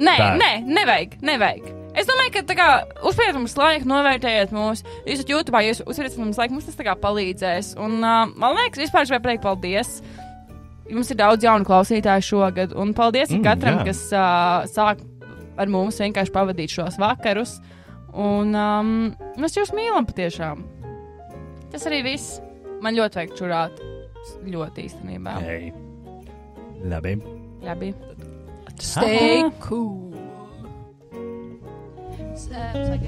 Nē, Tā. nē, nevajag, nevajag. Es domāju, ka tā kā uzspiediet mums laiku, novērtējiet mūs. Jūs esat YouTube, jūs uzspiediet mums laiku, mums tas kā palīdzēs. Un uh, man liekas, vispār gribēju pateikt paldies. Jums ir daudz jaunu klausītāju šogad, un paldies mm, katram, jā. kas uh, sāk ar mums vienkārši pavadīt šos vakarus. Un um, mēs jūs mīlam patiešām. Tas arī viss. Man ļoti vajag čurāt. Ļoti īstenībā. Hey. Labi. Labi. Stay cool. uh,